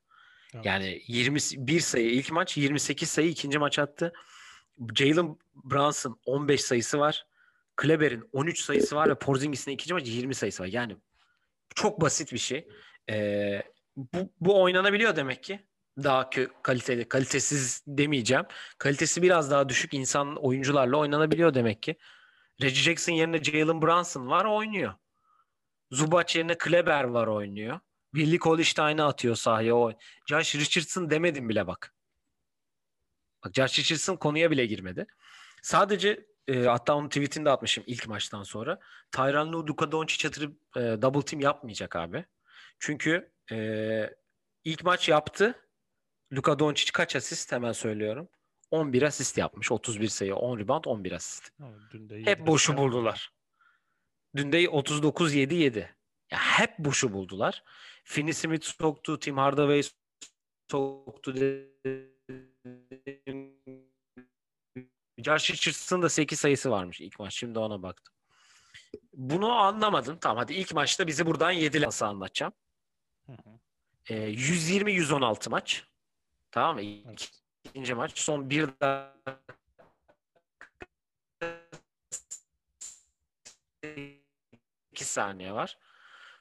Evet. Yani 21 sayı ilk maç 28 sayı ikinci maç attı. Jalen Brunson 15 sayısı var. Kleber'in 13 sayısı var ve Porzingis'in ikinci maçı 20 sayısı var. Yani çok basit bir şey. Ee, bu, bu oynanabiliyor demek ki. Daha kö- kaliteli, kalitesiz demeyeceğim. Kalitesi biraz daha düşük insan oyuncularla oynanabiliyor demek ki. Reggie Jackson yerine Jalen Brunson var oynuyor. Zubac yerine Kleber var oynuyor. Billy Holstein'ı atıyor sahaya. Josh Richardson demedim bile bak. Bak Josh Richardson konuya bile girmedi. Sadece e, hatta onun tweetini de atmışım ilk maçtan sonra. Tyron Lue, Luka Doncic yatırıp e, double team yapmayacak abi. Çünkü e, ilk maç yaptı. Luka Doncic kaç asist hemen söylüyorum. 11 asist yapmış. 31 sayı, 10 rebound, 11 asist. Ama dün de Hep boşu yaptı. buldular. Dün de 39-7-7. Ya hep boşu buldular. Finney Smith soktu, Tim Hardaway soktu. Josh Richardson'ın da 8 sayısı varmış ilk maç. Şimdi ona baktım. Bunu anlamadın. Tamam hadi ilk maçta bizi buradan 7 nasıl anlatacağım. Hı, Ee, 120-116 maç. Tamam mı? İkinci maç. Son bir dakika 2 saniye var.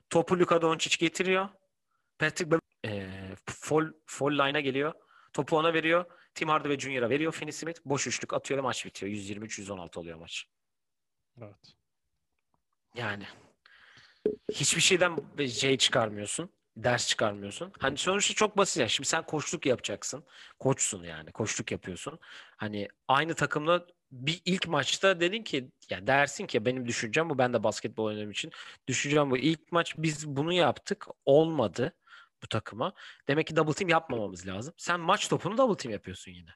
Topu Luka Doncic getiriyor. Patrick Bev- eee fall, fall line'a geliyor. Topu ona veriyor. Tim Hardaway Jr.'a veriyor Finney Smith. Boş üçlük atıyor ve maç bitiyor. 123-116 oluyor maç. Evet. Yani hiçbir şeyden şey çıkarmıyorsun. Ders çıkarmıyorsun. Hani sonuçta çok basit ya. Şimdi sen koçluk yapacaksın. Koçsun yani. Koçluk yapıyorsun. Hani aynı takımla bir ilk maçta dedin ki ya dersin ki benim düşüncem bu. Ben de basketbol oynadığım için düşüncem bu. İlk maç biz bunu yaptık. Olmadı bu takıma. Demek ki double team yapmamamız lazım. Sen maç topunu double team yapıyorsun yine.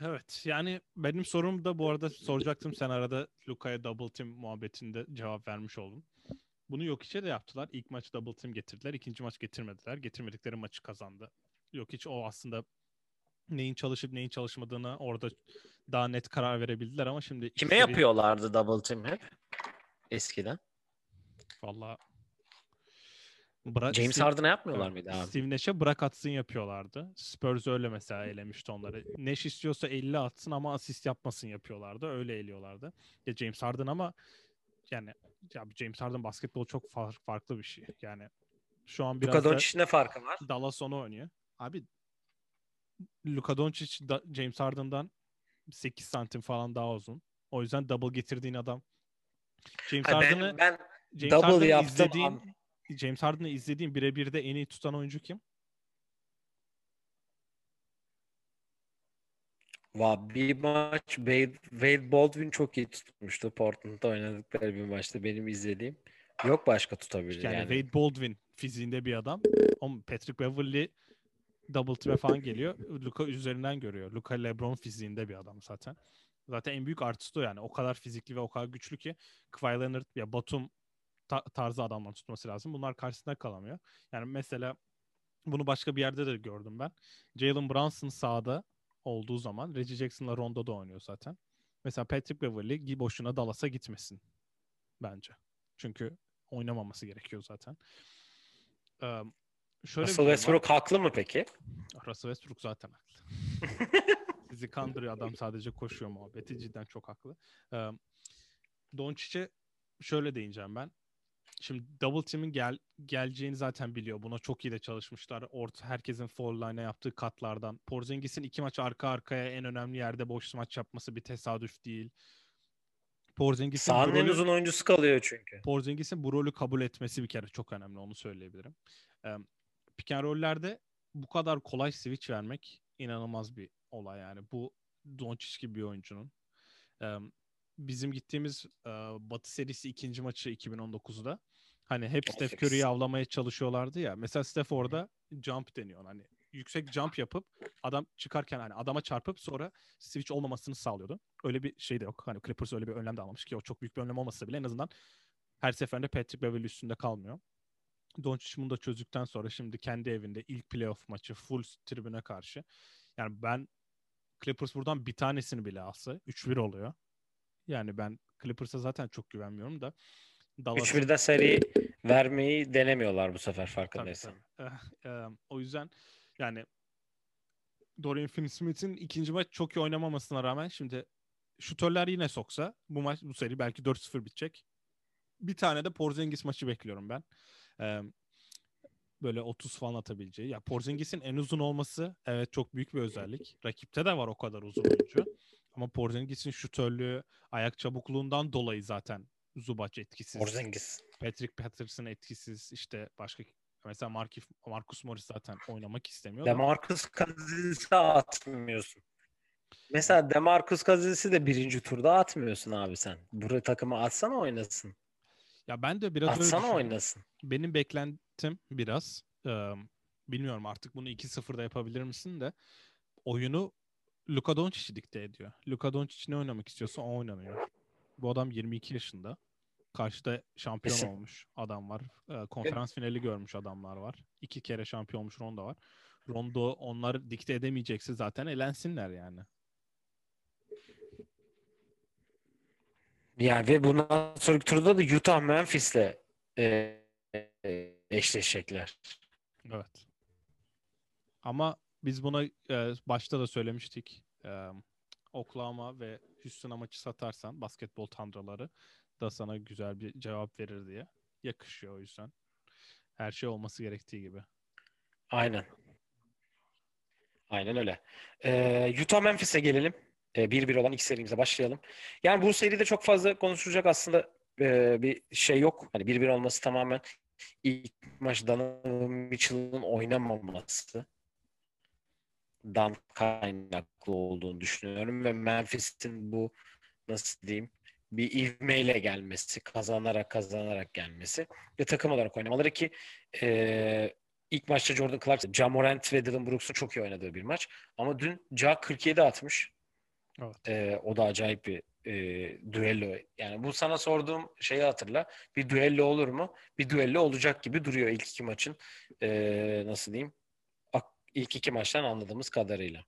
Evet yani benim sorum da bu arada soracaktım sen arada Luka'ya double team muhabbetinde cevap vermiş oldun. Bunu yok içe de yaptılar. İlk maç double team getirdiler. ikinci maç getirmediler. Getirmedikleri maçı kazandı. Yok hiç o aslında neyin çalışıp neyin çalışmadığını orada daha net karar verebildiler ama şimdi Kime yapıyorlardı double team hep? Eskiden. Valla Bırak, James Steve- Harden'a yapmıyorlar Evet, mıydı abi? Steve Nash'e bırak atsın yapıyorlardı. Spurs öyle mesela elemişti onları. Nash istiyorsa 50 atsın ama asist yapmasın yapıyorlardı. Öyle eliyorlardı. Ya James Harden ama yani ya James Harden basketbol çok far- farklı bir şey. Yani şu an biraz Luka da Doncic'in ne farkı var? Dallas onu oynuyor. Abi Luka Doncic da, James Harden'dan 8 santim falan daha uzun. O yüzden double getirdiğin adam James Ha, Harden'ı ben, ben James double Harden'ı yaptım izlediğin ama- James Harden'ı izlediğin birebir de en iyi tutan oyuncu kim? Va bir maç Wade, Wade Baldwin çok iyi tutmuştu. Portland'da oynadıkları bir maçta benim izlediğim. Yok başka tutabilir Yani, yani. Wade Baldwin fiziğinde bir adam. Ama Patrick Beverly double team'e falan geliyor. Luka üzerinden görüyor. Luka LeBron fiziğinde bir adam zaten. Zaten en büyük artısı o yani. O kadar fizikli ve o kadar güçlü ki Kawhi Leonard ya Batum ta- tarzı adamlar tutması lazım. Bunlar karşısında kalamıyor. Yani mesela bunu başka bir yerde de gördüm ben. Jalen Brunson sahada olduğu zaman Reggie Jackson'la Rondo'da oynuyor zaten. Mesela Patrick Beverly boşuna Dallas'a gitmesin bence. Çünkü oynamaması gerekiyor zaten. Ee, şöyle Russell durum var. Westbrook haklı mı peki? Russell Westbrook zaten haklı. Sizi kandırıyor adam sadece koşuyor muhabbeti. Cidden çok haklı. Ee, Doncic'e şöyle değineceğim ben. Şimdi double team'in gel, geleceğini zaten biliyor. Buna çok iyi de çalışmışlar. Orta herkesin foul line'a yaptığı katlardan. Porzingis'in iki maç arka arkaya en önemli yerde boş maç yapması bir tesadüf değil. Porzingis'in bu en uzun oyuncusu kalıyor çünkü. Porzingis'in bu rolü kabul etmesi bir kere çok önemli onu söyleyebilirim. Ee, pick and roll'lerde bu kadar kolay switch vermek inanılmaz bir olay yani. Bu Doncic gibi bir oyuncunun. Ee, bizim gittiğimiz e, Batı serisi ikinci maçı 2019'da hani hep Steph 18. Curry'yi avlamaya çalışıyorlardı ya. Mesela Steph orada jump deniyor. Hani yüksek jump yapıp adam çıkarken hani adama çarpıp sonra switch olmamasını sağlıyordu. Öyle bir şey de yok. Hani Clippers öyle bir önlem de almamış ki o çok büyük bir önlem olmasa bile en azından her seferinde Patrick Beverly üstünde kalmıyor. Doncic bunu da çözdükten sonra şimdi kendi evinde ilk playoff maçı full tribüne karşı. Yani ben Clippers buradan bir tanesini bile alsa 3-1 oluyor. Yani ben Clippers'a zaten çok güvenmiyorum da Dallas'ın 3-1'de seri vermeyi denemiyorlar bu sefer farkındaysan. tabii. Eh, eh, o yüzden yani Dorian Finney-Smith'in ikinci maç çok iyi oynamamasına rağmen şimdi şutörler yine soksa bu maç bu seri belki 4-0 bitecek. Bir tane de Porzingis maçı bekliyorum ben. Ee, böyle 30 falan atabileceği. Ya Porzingis'in en uzun olması evet çok büyük bir özellik. Rakipte de var o kadar uzun oyuncu. Ama Porzingis'in şutörlüğü, ayak çabukluğundan dolayı zaten Zubac etkisiz. Porzingis. Patrick Patterson etkisiz. İşte başka mesela Markif, Marcus Morris zaten oynamak istemiyor. Demarcus Cousins'i atmıyorsun. Mesela Demarcus Cousins'i de birinci turda atmıyorsun abi sen. Buraya takımı atsana oynasın. Ya ben de biraz öyle Atsana düşünüyorum. oynasın. Benim beklentim biraz e, bilmiyorum artık bunu 2-0'da yapabilir misin de oyunu Luka Doncic'i dikte ediyor. Luka Doncic ne oynamak istiyorsa o oynanıyor. Bu adam 22 yaşında. Karşıda şampiyon Kesin. olmuş adam var. E, konferans finali görmüş adamlar var. İki kere şampiyon olmuş Rondo var. Rondo onları dikte edemeyecekse zaten elensinler yani. Yani ve bundan sonraki turda da Utah Memphis'le e, e, eşleşecekler. Evet. Ama biz buna e, başta da söylemiştik. E, Oklahoma ve Houston'a maçı satarsan basketbol tandraları da sana güzel bir cevap verir diye. Yakışıyor o yüzden. Her şey olması gerektiği gibi. Aynen. Aynen öyle. Ee, Utah Memphis'e gelelim. Ee, 1-1 olan ilk serimize başlayalım. Yani bu seride çok fazla konuşulacak aslında e, bir şey yok. Hani 1-1 olması tamamen ilk maç Donovan Mitchell'ın oynamaması dan kaynaklı olduğunu düşünüyorum ve Memphis'in bu nasıl diyeyim bir ivmeyle gelmesi, kazanarak kazanarak gelmesi ve takım olarak oynamaları ki e, ilk maçta Jordan Clarkson, Ja Morant ve Dylan Brooks'un çok iyi oynadığı bir maç. Ama dün Ja 47 atmış. Evet. E, o da acayip bir e, düello. Yani bu sana sorduğum şeyi hatırla. Bir düello olur mu? Bir düello olacak gibi duruyor ilk iki maçın. E, nasıl diyeyim? İlk iki maçtan anladığımız kadarıyla.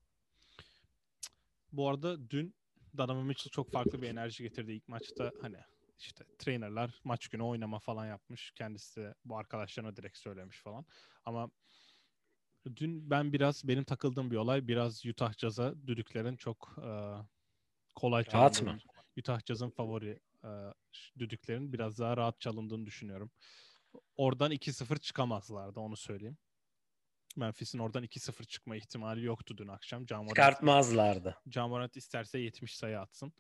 Bu arada dün Donovan Mitchell çok farklı bir enerji getirdi ilk maçta. Hani işte trainerlar maç günü oynama falan yapmış. Kendisi de bu arkadaşlarına direkt söylemiş falan. Ama dün ben biraz benim takıldığım bir olay biraz Utah Jazz'a düdüklerin çok e, kolay Rahat mı? Utah Jazz'ın favori e, düdüklerin biraz daha rahat çalındığını düşünüyorum. Oradan 2-0 çıkamazlardı onu söyleyeyim. Memphis'in oradan 2-0 çıkma ihtimali yoktu dün akşam. Morant- Çıkartmazlardı. John Morant isterse 70 sayı atsın.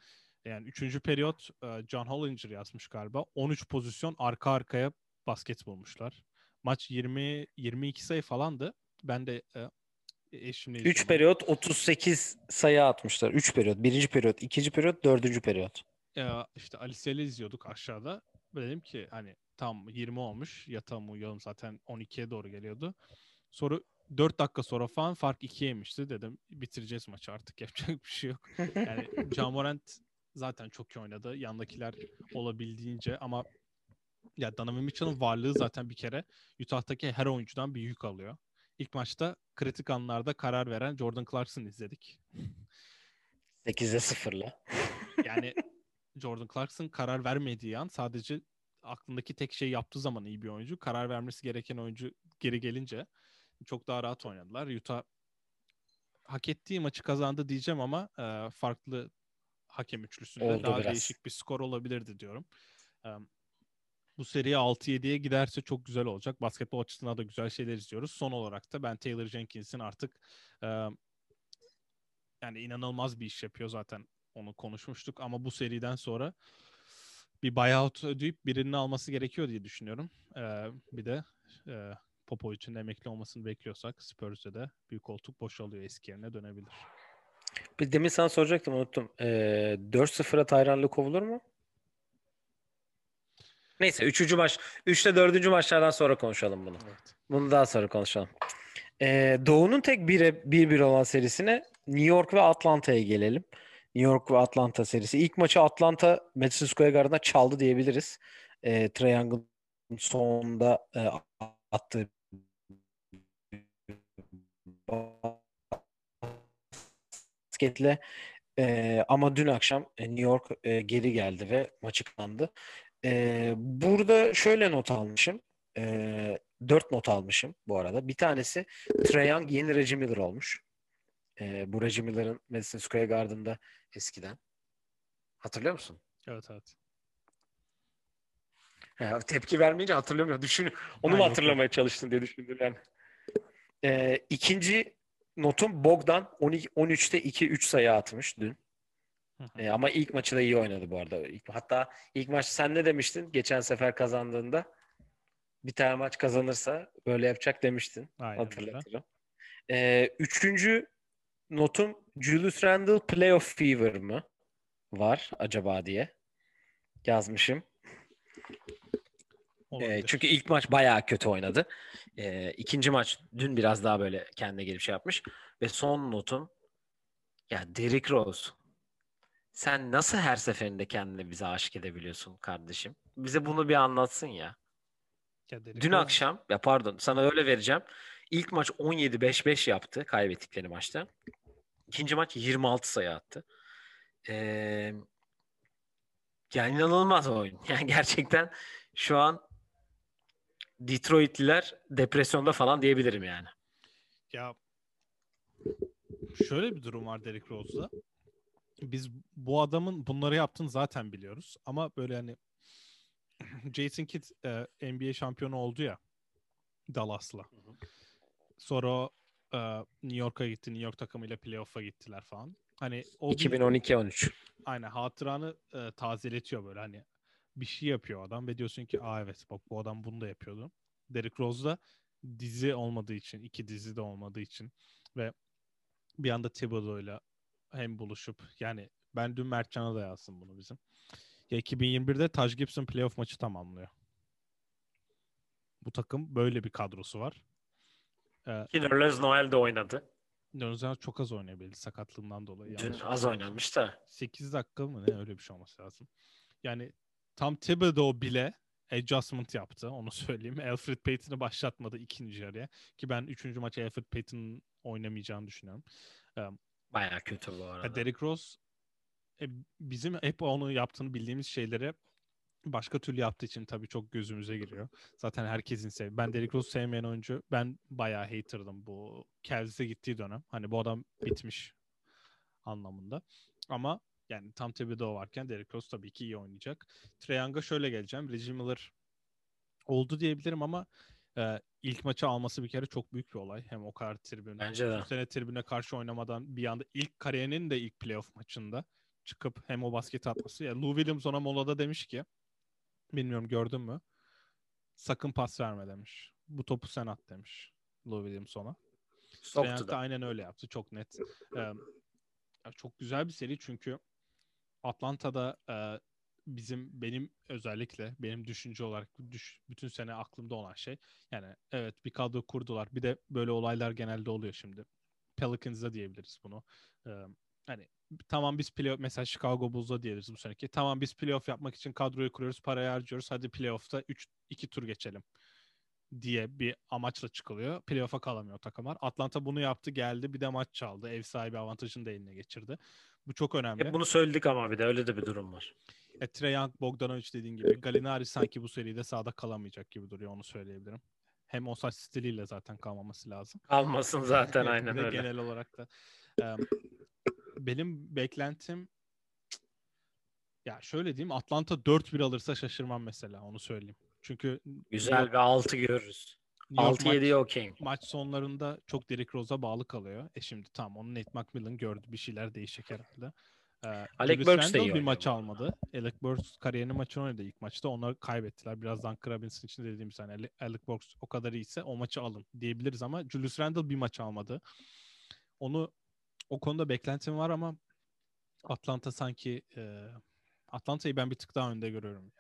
Yani 3. periyot e, John Hollinger yazmış galiba. 13 pozisyon arka arkaya basket bulmuşlar. Maç 20 22 sayı falandı. Ben de e, eşimle 3 izledim. periyot 38 sayı atmışlar. 3 periyot. Birinci periyot, ikinci periyot, dördüncü periyot. E, işte Alice ile izliyorduk aşağıda. Dedim ki hani tam 20 olmuş. Yatalım uyuyalım zaten 12'ye doğru geliyordu. Sonra 4 dakika sonra falan fark 2'yeymişti. Dedim bitireceğiz maçı artık yapacak bir şey yok. Yani John Morant zaten çok iyi oynadı. Yandakiler olabildiğince ama ya Donovan Mitchell'ın varlığı zaten bir kere Utah'taki her oyuncudan bir yük alıyor. İlk maçta kritik anlarda karar veren Jordan Clarkson izledik. 8'e 0'la. Yani Jordan Clarkson karar vermediği an sadece aklındaki tek şey yaptığı zaman iyi bir oyuncu. Karar vermesi gereken oyuncu geri gelince çok daha rahat oynadılar. Utah hak ettiği maçı kazandı diyeceğim ama e, farklı hakem üçlüsünde Oldu daha biraz. değişik bir skor olabilirdi diyorum. E, bu seriye 6-7'ye giderse çok güzel olacak. Basketbol açısından da güzel şeyler izliyoruz. Son olarak da ben Taylor Jenkins'in artık e, yani inanılmaz bir iş yapıyor zaten. Onu konuşmuştuk ama bu seriden sonra bir buyout ödeyip birinin alması gerekiyor diye düşünüyorum. Ee, bir de e, Popovic'in emekli olmasını bekliyorsak Spurs'e de büyük koltuk boşalıyor eski yerine dönebilir. Bir demin sana soracaktım unuttum. Ee, 4-0'a Tayran kovulur mu? Neyse 3. maç 3 ile 4. maçlardan sonra konuşalım bunu. Evet. Bunu daha sonra konuşalım. Ee, Doğu'nun tek 1'e 1-1 olan serisine New York ve Atlanta'ya gelelim. New York ve Atlanta serisi. İlk maçı Atlanta Madison Square Garden'a çaldı diyebiliriz. Ee, Trae Young'ın sonunda e, attığı basketle e, ama dün akşam e, New York e, geri geldi ve maçı kazandı. E, burada şöyle not almışım. E, dört not almışım bu arada. Bir tanesi Trae Young yeni Reggie Miller olmuş. E, bu Reggie Miller'ın Madison Square Garden'da eskiden. Hatırlıyor musun? Evet evet. Ya, tepki vermeyince hatırlamıyorum. Düşün, onu Ha, mu hatırlamaya çalıştın diye düşündüm yani. Ee, ikinci notum Bogdan 12, 13'te 2-3 sayı atmış dün. Ee, ama ilk maçı da iyi oynadı bu arada. İlk- hatta ilk maç sen ne demiştin geçen sefer kazandığında? Bir tane maç kazanırsa böyle yapacak demiştin. Aynen. Hatırlatırım. Ee, üçüncü notum Julius Randle playoff fever mı var acaba diye yazmışım. Olabilir. çünkü ilk maç bayağı kötü oynadı. Ee, ikinci maç dün biraz daha böyle kendine gelip şey yapmış. Ve son notum ya Derrick Rose. Sen nasıl her seferinde kendini bize aşık edebiliyorsun kardeşim? Bize bunu bir anlatsın ya. Ya Dün Rose- akşam ya pardon sana öyle vereceğim. İlk maç 17-5-5 yaptı kaybettikleri maçta. İkinci maç 26 sayı attı. Ee, yani inanılmaz oyun. Yani gerçekten şu an Detroitliler depresyonda falan diyebilirim yani. Ya şöyle bir durum var Derrick Rose'da. Biz bu adamın bunları yaptığını zaten biliyoruz. Ama böyle hani Jason Kidd e, NBA şampiyonu oldu ya Dallas'la. Sonra o, e, New York'a gitti. New York takımıyla playoff'a gittiler falan. Hani o bir- 2012-13. aynen hatıranı e, tazeletiyor böyle hani bir şey yapıyor adam ve diyorsun ki aa evet bak bu adam bunu da yapıyordu. Derrick Rose da dizi olmadığı için, iki dizi de olmadığı için ve bir anda Thibodeau'yla hem buluşup yani ben dün Mertcan'a da yazdım bunu bizim. Ya 2021'de Taj Gibson playoff maçı tamamlıyor. Bu takım böyle bir kadrosu var. Ee, Ki Nerlens Noel de oynadı. Dönüzen çok az oynayabildi sakatlığından dolayı. Dün az oynamış da. 8 dakika mı ne öyle bir şey olması lazım. Yani tam Thibodeau bile adjustment yaptı onu söyleyeyim. Alfred Payton'ı başlatmadı ikinci yarıya. Ki ben üçüncü maça Alfred Payton'ın oynamayacağını düşünüyorum. Baya kötü bu arada. Derrick Rose e, bizim hep onu yaptığını bildiğimiz şeyleri başka türlü yaptığı için tabii çok gözümüze giriyor. Zaten herkesin sev. Ben Derrick Rose sevmeyen oyuncu. Ben bayağı haterdım bu Cavs'e gittiği dönem. Hani bu adam bitmiş anlamında. Ama yani tam Thibodeau varken Derrick Rose tabii ki iyi oynayacak. Trae Young'a şöyle geleceğim. Reggie Miller oldu diyebilirim ama e, ilk maçı alması bir kere çok büyük bir olay. Hem o kadar tribün. Bence de. Sene tribüne karşı oynamadan bir anda ilk kariyerinin de ilk playoff maçında çıkıp hem o basketi atması. Ya Lou Williams ona molada demiş ki bilmiyorum gördün mü? Sakın pas verme demiş. Bu topu sen at demiş Lou Williams ona. Soktu da aynen öyle yaptı. Çok net. Ee, çok güzel bir seri çünkü Atlanta'da e, bizim benim özellikle benim düşünce olarak düş, bütün sene aklımda olan şey yani evet bir kadro kurdular. Bir de böyle olaylar genelde oluyor şimdi. Pelicans'da diyebiliriz bunu. Ee, hani tamam biz playoff mesela Chicago Bulls'da diyebiliriz bu seneki. Tamam biz playoff yapmak için kadroyu kuruyoruz, parayı harcıyoruz. Hadi playoff'ta 3 2 tur geçelim diye bir amaçla çıkılıyor. Playoff'a kalamıyor takımlar. Atlanta bunu yaptı, geldi. Bir de maç çaldı. Ev sahibi avantajını da eline geçirdi. Bu çok önemli. Hep bunu söyledik ama bir de öyle de bir durum var. E, Trae Young, Bogdanovic dediğin gibi. Gallinari sanki bu seride sahada kalamayacak gibi duruyor. Onu söyleyebilirim. Hem o saç stiliyle zaten kalmaması lazım. Kalmasın zaten aynen öyle. Genel olarak da. e, benim beklentim ya şöyle diyeyim Atlanta 4-1 alırsa şaşırmam mesela onu söyleyeyim. Çünkü Güzel bir 6 görürüz. New York 6-7'ye maç- sonlarında çok Derrick Rose'a bağlı kalıyor. E şimdi tamam onu Nate McMillan gördü. Bir şeyler değişecek herhalde. Ee, Alec Burks iyi bir maç almadı. Alec Burks kariyerinin maçını oynadı ilk maçta. Onlar kaybettiler. Birazdan Robinson için dediğimiz hani Ale- Alec Burks o kadar iyiyse o maçı alın diyebiliriz ama Julius Randle bir maç almadı. Onu o konuda beklentim var ama Atlanta sanki e, Atlanta'yı ben bir tık daha önde görüyorum.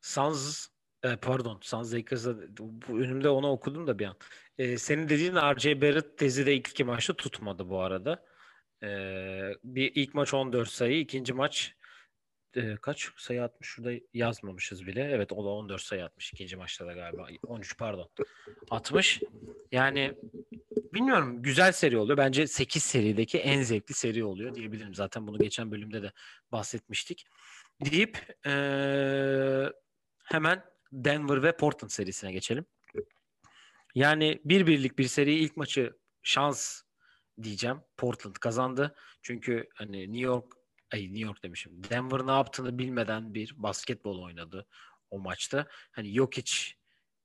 Suns e, pardon Suns Lakers'da bu önümde onu okudum da bir an. E, senin dediğin R.J. Barrett tezi de ilk iki maçta tutmadı bu arada. E, bir ilk maç 14 sayı, ikinci maç e, kaç sayı atmış şurada yazmamışız bile. Evet o da 14 sayı atmış ikinci maçta da galiba. 13 pardon. Atmış. Yani bilmiyorum güzel seri oluyor. Bence 8 serideki en zevkli seri oluyor diyebilirim. Zaten bunu geçen bölümde de bahsetmiştik. Deyip eee, hemen Denver ve Portland serisine geçelim. Yani bir birlik bir seri ilk maçı şans diyeceğim. Portland kazandı. Çünkü hani New York ay New York demişim. Denver ne yaptığını bilmeden bir basketbol oynadı o maçta. Hani Jokic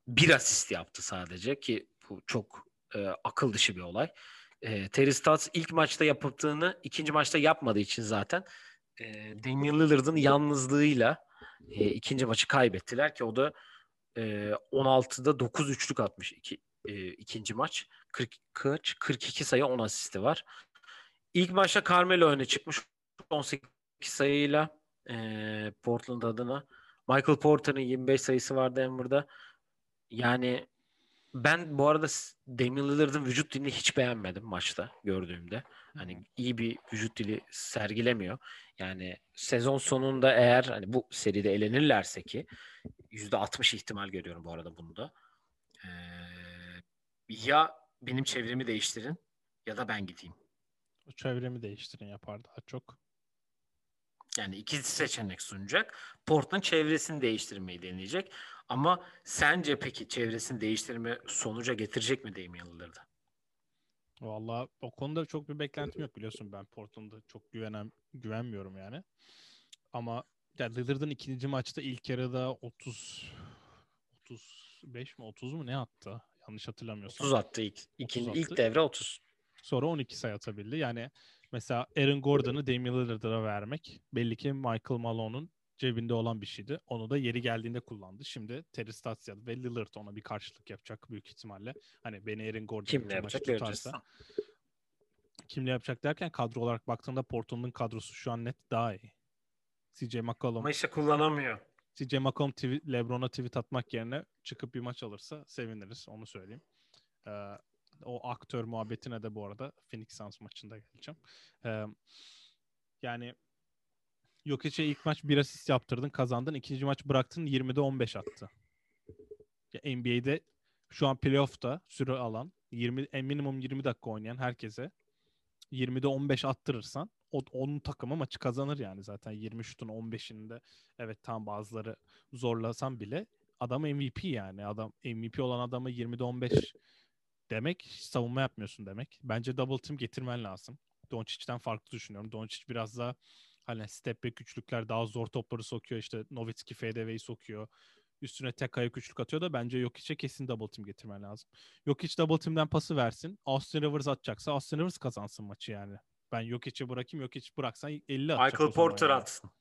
bir asist yaptı sadece ki bu çok e, akıl dışı bir olay. E, Terry Stotts ilk maçta yaptığını ikinci maçta yapmadığı için zaten e, Damian Lillard'ın yalnızlığıyla e, ikinci maçı kaybettiler ki o da e, 16'da 9 üçlük atmış iki, e, ikinci maç. 40 kaç? 42 sayı 10 asisti var. İlk maçta Carmelo öne çıkmış 18 sayıyla e, Portland adına. Michael Porter'ın 25 sayısı var Denver'da. Yani ben bu arada Damian Lillard'ın vücut dilini hiç beğenmedim maçta gördüğümde. Hani iyi bir vücut dili sergilemiyor. Yani sezon sonunda eğer hani bu seride elenirlerse ki %60 ihtimal görüyorum bu arada bunda. Ee, ya benim çevremi değiştirin ya da ben gideyim. O çevremi değiştirin yapar daha çok. Yani iki seçenek sunacak. Port'un çevresini değiştirmeyi deneyecek. Ama sence peki çevresini değiştirme sonuca getirecek mi Damian Lillard'ı? Valla o konuda çok bir beklentim yok biliyorsun ben Portland'a çok güvenem güvenmiyorum yani. Ama ya Lillard'ın ikinci maçta ilk yarıda 30 35 mi 30 mu ne attı? Yanlış hatırlamıyorsam. 30 attı ilk. İkinci, 30 attı. ilk devre 30. Sonra 12 sayı atabildi. Yani mesela Aaron Gordon'ı Damian Lillard'a vermek belli ki Michael Malone'un cebinde olan bir şeydi. Onu da yeri geldiğinde kullandı. Şimdi Terry Stotts ve Lillard ona bir karşılık yapacak büyük ihtimalle. Hani beni Aaron Gordon Kimle yapacak tutarsa. Kimle yapacak derken kadro olarak baktığında Portland'ın kadrosu şu an net daha iyi. CJ McCollum, Ama işte kullanamıyor. CJ McCollum tweet, LeBron'a tweet atmak yerine çıkıp bir maç alırsa seviniriz. Onu söyleyeyim. Ee, o aktör muhabbetine de bu arada Phoenix Suns maçında geleceğim. Ee, yani Jokic'e ilk maç bir asist yaptırdın, kazandın. İkinci maç bıraktın, 20'de 15 attı. Ya NBA'de şu an playoff'ta süre alan, 20 en minimum 20 dakika oynayan herkese 20'de 15 attırırsan o, onun takımı maçı kazanır yani zaten 20 şutun 15'inde evet tam bazıları zorlasan bile adam MVP yani adam MVP olan adamı 20'de 15 demek savunma yapmıyorsun demek. Bence double team getirmen lazım. Doncic'ten farklı düşünüyorum. Doncic biraz daha hani step back üçlükler daha zor topları sokuyor. İşte Nowitzki FDV'yi sokuyor. Üstüne tek ayak üçlük atıyor da bence Jokic'e kesin double team getirmen lazım. Jokic double team'den pası versin. Austin Rivers atacaksa Austin Rivers kazansın maçı yani. Ben Jokic'i bırakayım. Jokic bıraksan 50 atacak. Michael Porter yani. atsın.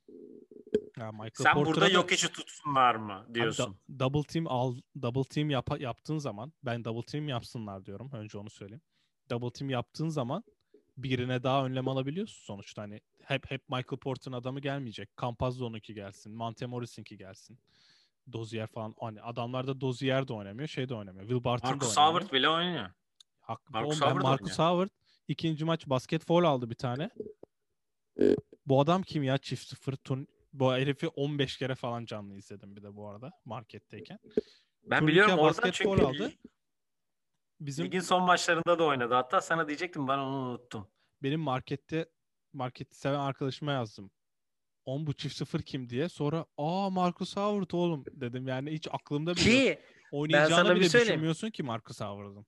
Ya Michael Sen Porter'a burada da- yok işi tutsunlar mı Abi diyorsun? da- double team al double team yap, yaptığın zaman ben double team yapsınlar diyorum. Önce onu söyleyeyim. Double team yaptığın zaman birine daha önlem alabiliyorsun sonuçta. Hani hep hep Michael Porter'ın adamı gelmeyecek. Campazzo onunki gelsin. Monte Morris'inki gelsin. Dozier falan. Hani adamlar da Dozier de oynamıyor. Şey de oynamıyor. Will Barton da Marcus oynamıyor. Howard bile oynuyor. Hak, Marcus ben Howard Marcus Howard ikinci maç basket foul aldı bir tane. Bu adam kim ya çift sıfır turn bu herifi 15 kere falan canlı izledim bir de bu arada marketteyken. Ben Turnike biliyorum oradan çünkü aldı. Bizim ligin son maçlarında da oynadı. Hatta sana diyecektim ben onu unuttum. benim markette marketi seven arkadaşıma yazdım. 10 bu çift sıfır kim diye. Sonra aa Marcus Howard oğlum dedim. Yani hiç aklımda bile. Ki Oynayacağını bile söyleyeyim. düşünmüyorsun ki Marcus Howard'ın.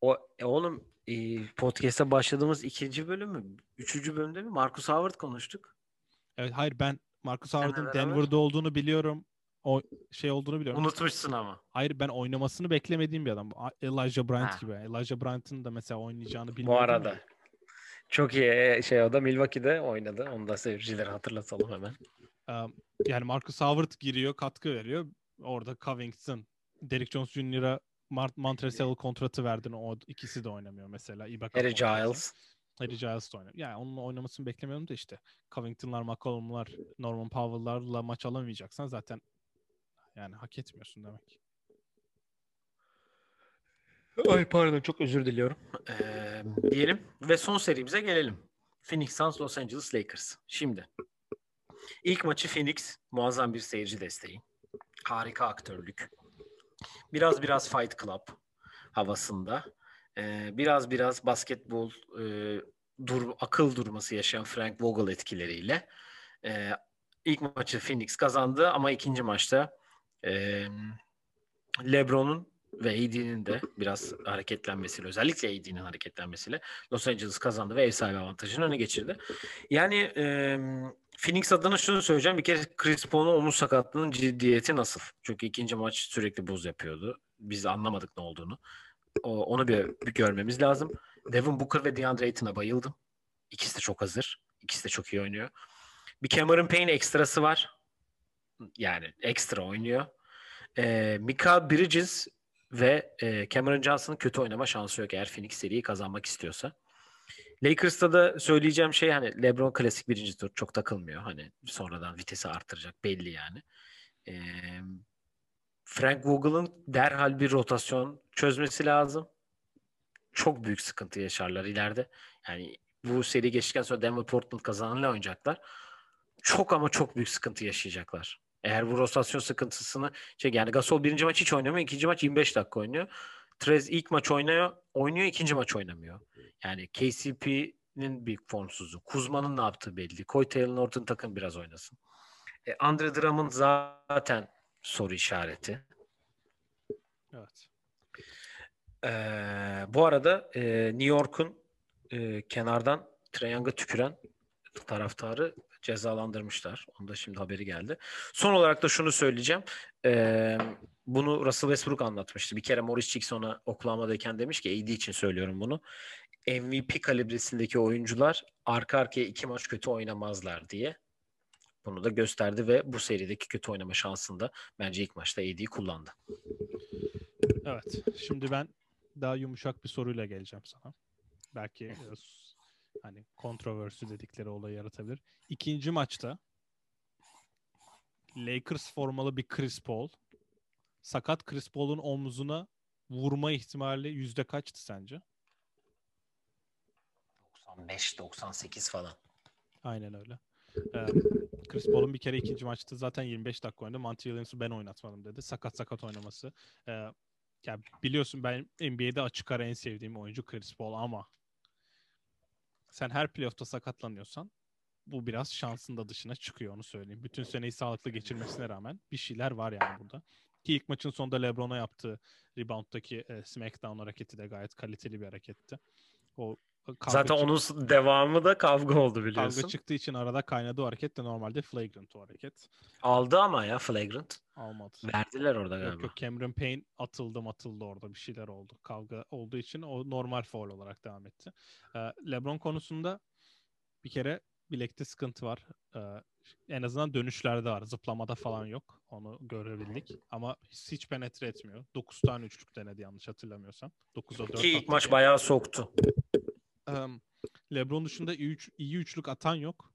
o e, oğlum e, podcast'a başladığımız ikinci bölüm mü? Üçüncü bölümde mi? Marcus Howard konuştuk. Evet hayır ben Marcus Howard'ın. Denver'da olduğunu biliyorum. O şey olduğunu biliyorum. Unutmuşsun ama. Hayır ben oynamasını beklemediğim bir adam. Elijah Bryant Ha. gibi. Elijah Bryant'ın da mesela oynayacağını Bu bilmiyordum. arada. ya. Çok iyi e, şey o da Milwaukee'de oynadı. Onu da seyircilere hatırlatalım hemen. Ee, yani Marcus Howard giriyor, katkı veriyor. Orada Covington, Derrick Jones Jr.'a Mart Montrezl kontratı verdin. O ikisi de oynamıyor mesela. Ibaka Harry. Giles. Harry Giles de oynuyor. Yani onun oynamasını beklemiyorum da işte. Covington'lar, McCollum'lar, Norman Powell'larla maç alamayacaksan zaten yani hak etmiyorsun demek. Ay pardon çok özür diliyorum. Ee, diyelim ve son serimize gelelim. Phoenix Suns Los Angeles Lakers. Şimdi ilk maçı Phoenix muazzam bir seyirci desteği. Harika aktörlük. Biraz biraz Fight Club havasında. Ee, biraz biraz basketbol e, dur, akıl durması yaşayan Frank Vogel etkileriyle. Ee, ilk maçı Phoenix kazandı ama ikinci maçta e, LeBron'un ve AD'nin de biraz hareketlenmesiyle özellikle AD'nin hareketlenmesiyle Los Angeles kazandı ve ev sahibi avantajını öne geçirdi. Yani e, Phoenix adına şunu söyleyeceğim. Bir kere Chris Paul'un omuz sakatlığının ciddiyeti nasıl? Çünkü ikinci maç sürekli buz yapıyordu. Biz anlamadık ne olduğunu. O, onu bir, bir görmemiz lazım. Devin Booker ve DeAndre Ayton'a bayıldım. İkisi de çok hazır. İkisi de çok iyi oynuyor. Bir Cameron Payne ekstrası var. Yani ekstra oynuyor. E, Mika Bridges ve e, Cameron Johnson'ın kötü oynama şansı yok eğer Phoenix seriyi kazanmak istiyorsa. Lakers'ta da söyleyeceğim şey hani LeBron klasik birinci tur çok takılmıyor. Hani sonradan vitesi arttıracak belli yani. E, Frank Vogel'ın derhal bir rotasyon çözmesi lazım. Çok büyük sıkıntı yaşarlar ileride. Yani bu seri geçtikten sonra Denver Portland kazananla oynayacaklar. Çok ama çok büyük sıkıntı yaşayacaklar. Eğer bu rotasyon sıkıntısını şey yani Gasol birinci maç hiç oynamıyor. ikinci maç 25 dakika oynuyor. Trez ilk maç oynuyor, oynuyor ikinci maç oynamıyor. Yani KCP'nin bir formsuzluğu. Kuzma'nın ne yaptığı belli. Koy Taylor Norton takım biraz oynasın. E, Andre Drummond zaten soru işareti. Evet. Ee, bu arada e, New York'un e, kenardan Trae tüküren taraftarı cezalandırmışlar. Onda şimdi haberi geldi. Son olarak da şunu söyleyeceğim. Ee, bunu Russell Westbrook anlatmıştı. Bir kere Morris Chicks ona Oklahoma'dayken demiş ki AD için söylüyorum bunu. MVP kalibresindeki oyuncular arka arkaya iki maç kötü oynamazlar diye. Bunu da gösterdi ve bu serideki kötü oynama şansında bence ilk maçta AD kullandı. Evet. Şimdi ben daha yumuşak bir soruyla geleceğim sana. Belki hani kontroversi dedikleri olayı yaratabilir. İkinci maçta Lakers formalı bir Chris Paul sakat Chris Paul'un omzuna vurma ihtimali yüzde kaçtı sence? 95-98 falan. Aynen öyle. Ee, Chris Paul'un bir kere ikinci maçta zaten 25 dakika oynadı. Monty Williams'ı ben oynatmadım dedi. Sakat sakat oynaması. Ee, yani biliyorsun ben NBA'de açık ara en sevdiğim oyuncu Chris Paul ama sen her playoff'ta sakatlanıyorsan bu biraz şansın da dışına çıkıyor onu söyleyeyim. Bütün seneyi sağlıklı geçirmesine rağmen bir şeyler var yani burada. Ki ilk maçın sonunda LeBron'a yaptığı rebound'daki e, SmackDown hareketi de gayet kaliteli bir hareketti. O Kavga Zaten çık- onun devamı da kavga oldu biliyorsun. Kavga çıktığı için arada kaynadı o hareket de normalde flagrant o hareket. Aldı ama ya flagrant. Almadı. Verdiler orada galiba. Yok yok Cameron Payne atıldı atıldı orada bir şeyler oldu. Kavga olduğu için o normal foul olarak devam etti. Ee, LeBron konusunda bir kere bilekte sıkıntı var. Ee, en azından dönüşlerde var. Zıplamada falan yok. Onu görebildik. Ama hiç penetre etmiyor. 9 tane üçlük denedi yanlış hatırlamıyorsam. 9'a 4 Ki ilk maç bayağı soktu. LeBron dışında iyi, üç, iyi üçlük atan yok.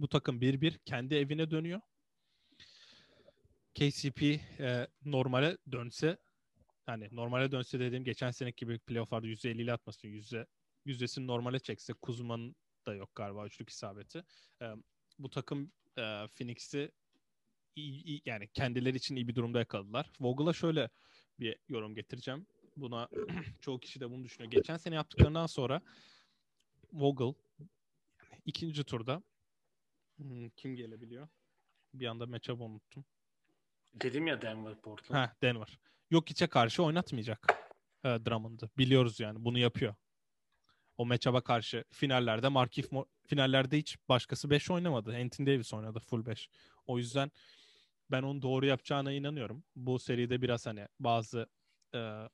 Bu takım 1-1 kendi evine dönüyor. KCP e, normale dönse yani normale dönse dediğim geçen seneki gibi playofflarda %50 ile atmasın. Yüzde, yüzdesini normale çekse Kuzma'nın da yok galiba üçlük isabeti. E, bu takım e, Phoenix'i iyi, iyi, yani kendileri için iyi bir durumda yakaladılar. Vogel'a şöyle bir yorum getireceğim. Buna çoğu kişi de bunu düşünüyor. Geçen sene yaptıklarından sonra Vogel ikinci turda hmm, kim gelebiliyor? Bir anda matchup unuttum. Dedim ya Denver Portland. Ha Denver. Yok içe karşı oynatmayacak e, Drummond'ı. Biliyoruz yani bunu yapıyor. O matchup'a karşı finallerde Markif finallerde hiç başkası 5 oynamadı. Anthony Davis oynadı full 5. O yüzden ben onu doğru yapacağına inanıyorum. Bu seride biraz hani bazı e,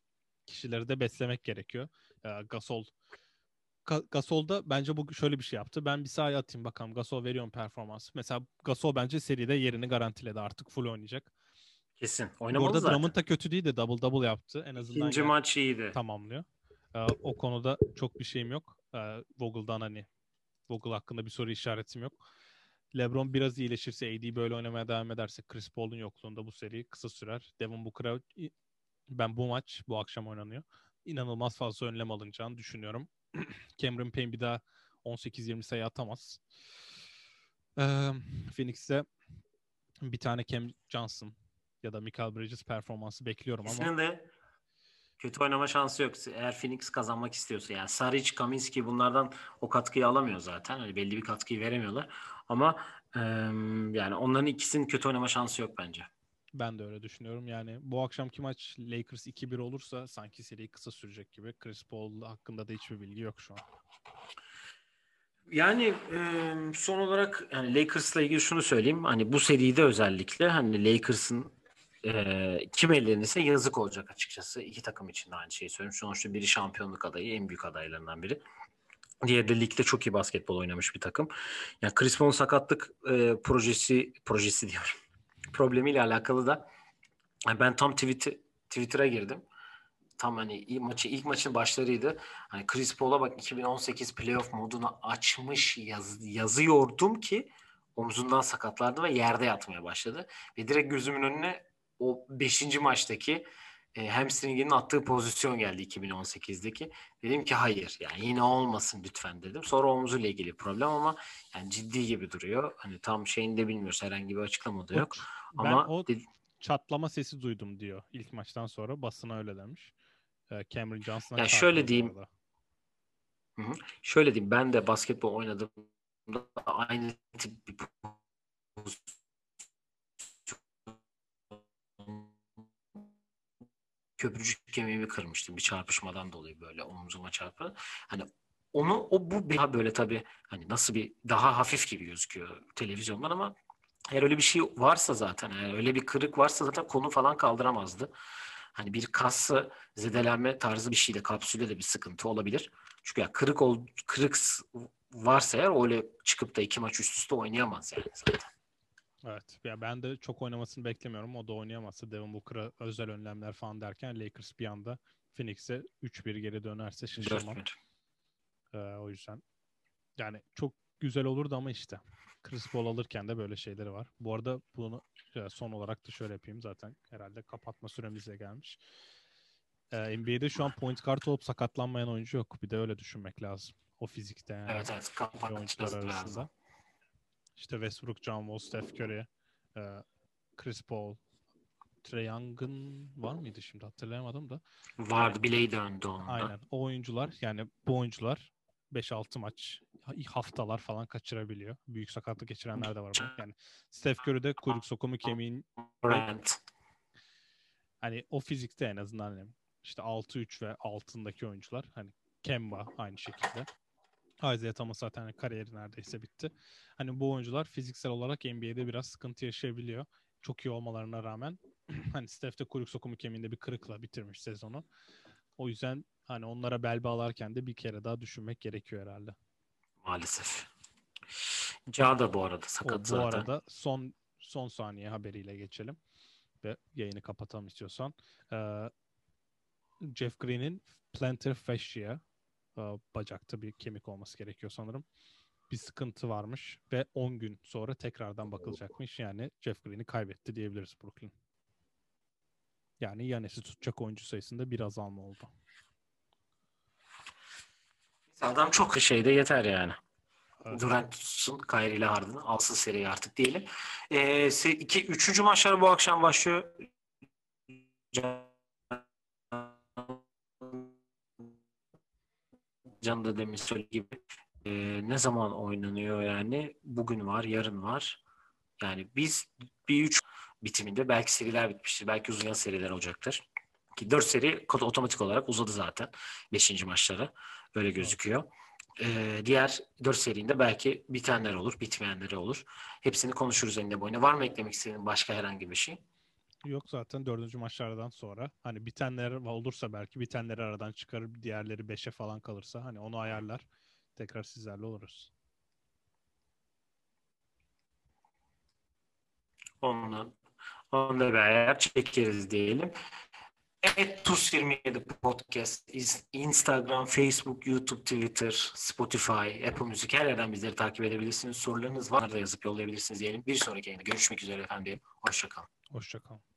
kişileri de beslemek gerekiyor. E, Gasol Gasol'da bence bu şöyle bir şey yaptı. Ben bir sahaya atayım bakalım Gasol veriyor mu performans. Mesela Gasol bence seride yerini garantiledi. Artık full oynayacak. Kesin. Oynamalı Burada zaten. Drummond da kötü değil de double double yaptı. En azından İkinci maç iyiydi. Tamamlıyor. Ee, o konuda çok bir şeyim yok. Ee, Vogel'dan hani Vogel hakkında bir soru işaretim yok. LeBron biraz iyileşirse, AD böyle oynamaya devam ederse Chris Paul'un yokluğunda bu seri kısa sürer. Devin Booker'a ben bu maç bu akşam oynanıyor. İnanılmaz fazla önlem alınacağını düşünüyorum. Cameron Payne bir daha 18-20 sayı atamaz. Ee, Phoenix'te bir tane Cam Johnson ya da Michael Bridges performansı bekliyorum ama. İkisinin de kötü oynama şansı yok. Eğer Phoenix kazanmak istiyorsa yani Saric, Kaminski bunlardan o katkıyı alamıyor zaten. Hani belli bir katkıyı veremiyorlar. Ama e, yani onların ikisinin kötü oynama şansı yok bence. Ben de öyle düşünüyorum. Yani bu akşamki maç Lakers 2-1 olursa sanki seri kısa sürecek gibi. Chris Paul hakkında da hiçbir bilgi yok şu an. Yani e, son olarak yani Lakers'la ilgili şunu söyleyeyim. Hani bu seride özellikle hani Lakers'ın e, kim elenirse yazık olacak açıkçası. İki takım için de aynı şeyi söylüyorum. Sonuçta biri şampiyonluk adayı, en büyük adaylarından biri. Diğeri de ligde çok iyi basketbol oynamış bir takım. Yani Chris Paul'un sakatlık e, projesi projesi diyorum. Problemiyle alakalı da ben tam tweet, Twitter'a girdim. Tam hani maçı ilk maçın başlarıydı. Hani Chris Paul'a bak 2018 playoff modunu açmış yaz, yazıyordum ki omzundan sakatlardı ve yerde yatmaya başladı. Ve direkt gözümün önüne o 5. maçtaki e, hamstringinin attığı pozisyon geldi 2018'deki. Dedim ki hayır yani yine olmasın lütfen dedim. Sonra omzuyla ilgili problem ama yani ciddi gibi duruyor. Hani tam şeyini de bilmiyoruz. Herhangi bir açıklama da yok. Ben ama o dedi- çatlama sesi duydum diyor ilk maçtan sonra. Basına öyle demiş. Ee, Cameron Johnson'a Ya çarptı şöyle diyeyim. arada. şöyle diyeyim ben de basketbol oynadığımda aynı tip bir köprücük kemiğimi kırmıştım bir çarpışmadan dolayı böyle omzuma çarpı. Hani onu o bu daha böyle tabii hani nasıl bir daha hafif gibi gözüküyor televizyondan ama eğer öyle bir şey varsa zaten eğer öyle bir kırık varsa zaten konu falan kaldıramazdı. Hani bir kası zedelenme tarzı bir şeyde kapsülde de bir sıkıntı olabilir. Çünkü ya kırık ol, kırık varsa eğer öyle çıkıp da iki maç üst üste oynayamaz yani zaten. Evet. Ya ben de çok oynamasını beklemiyorum. O da oynayamazsa Devin Booker'a özel önlemler falan derken Lakers bir anda Phoenix'e 3-1 geri dönerse şaşırmam. 4-1. Ee, o yüzden yani çok güzel olurdu ama işte Chris Paul alırken de böyle şeyleri var. Bu arada bunu e, son olarak da şöyle yapayım zaten herhalde kapatma süremiz de gelmiş. Ee, NBA'de şu an point guard olup sakatlanmayan oyuncu yok. Bir de öyle düşünmek lazım. O fizikte yani. Evet evet kapatmak oyuncular lazım. arasında. İşte Westbrook, John Wall, Steph Curry, e, Chris Paul, Trae Young'ın var mıydı şimdi hatırlayamadım da. Vardı bileği döndü onun da. Aynen. O oyuncular yani bu oyuncular 5-6 maç haftalar falan kaçırabiliyor. Büyük sakatlık geçirenler de var. Yani Steph Curry'de kuyruk sokumu kemiğin Brand. hani o fizikte en azından hani işte 6-3 ve altındaki oyuncular hani Kemba aynı şekilde. Isaiah Thomas zaten hani kariyeri neredeyse bitti. Hani bu oyuncular fiziksel olarak NBA'de biraz sıkıntı yaşayabiliyor. Çok iyi olmalarına rağmen hani Steph de kuyruk sokumu kemiğinde bir kırıkla bitirmiş sezonu. O yüzden hani onlara bel bağlarken de bir kere daha düşünmek gerekiyor herhalde. Maalesef. Ca da bu arada O, sakat bu zaten. arada son son saniye haberiyle geçelim ve yayını kapatalım istiyorsan. Ee, Jeff Green'in plantar fascia e, bacakta bir kemik olması gerekiyor sanırım. Bir sıkıntı varmış ve 10 gün sonra tekrardan bakılacakmış. Yani Jeff Green'i kaybetti diyebiliriz Brooklyn. Yani Yanes'i tutacak oyuncu sayısında bir azalma oldu. Adam çok şeyde yeter yani. Evet. Durant tutsun, Kyrie ile Harden'ı alsın seriyi artık diyelim. Se- iki, üçüncü maçlar bu akşam başlıyor. Can da demin söylediği gibi. Ee, ne zaman oynanıyor yani? Bugün var, yarın var. Yani biz bir üç bitiminde belki seriler bitmiştir. Belki uzayan seriler olacaktır. Ki dört seri otomatik olarak uzadı zaten. Beşinci maçları. Öyle gözüküyor. Ee, diğer dört serinde belki bitenler olur, bitmeyenleri olur. Hepsini konuşuruz eninde boyuna. Var mı eklemek istediğin başka herhangi bir şey? Yok zaten dördüncü maçlardan sonra hani bitenler olursa belki bitenleri aradan çıkarır diğerleri beşe falan kalırsa hani onu ayarlar tekrar sizlerle oluruz. Onunla, onunla bir ayar çekeriz diyelim. Evet, TUS27 Podcast, Instagram, Facebook, YouTube, Twitter, Spotify, Apple Müzik her yerden bizleri takip edebilirsiniz. Sorularınız var da yazıp yollayabilirsiniz diyelim. Bir sonraki yayında görüşmek üzere efendim. Hoşçakalın. Hoşçakalın.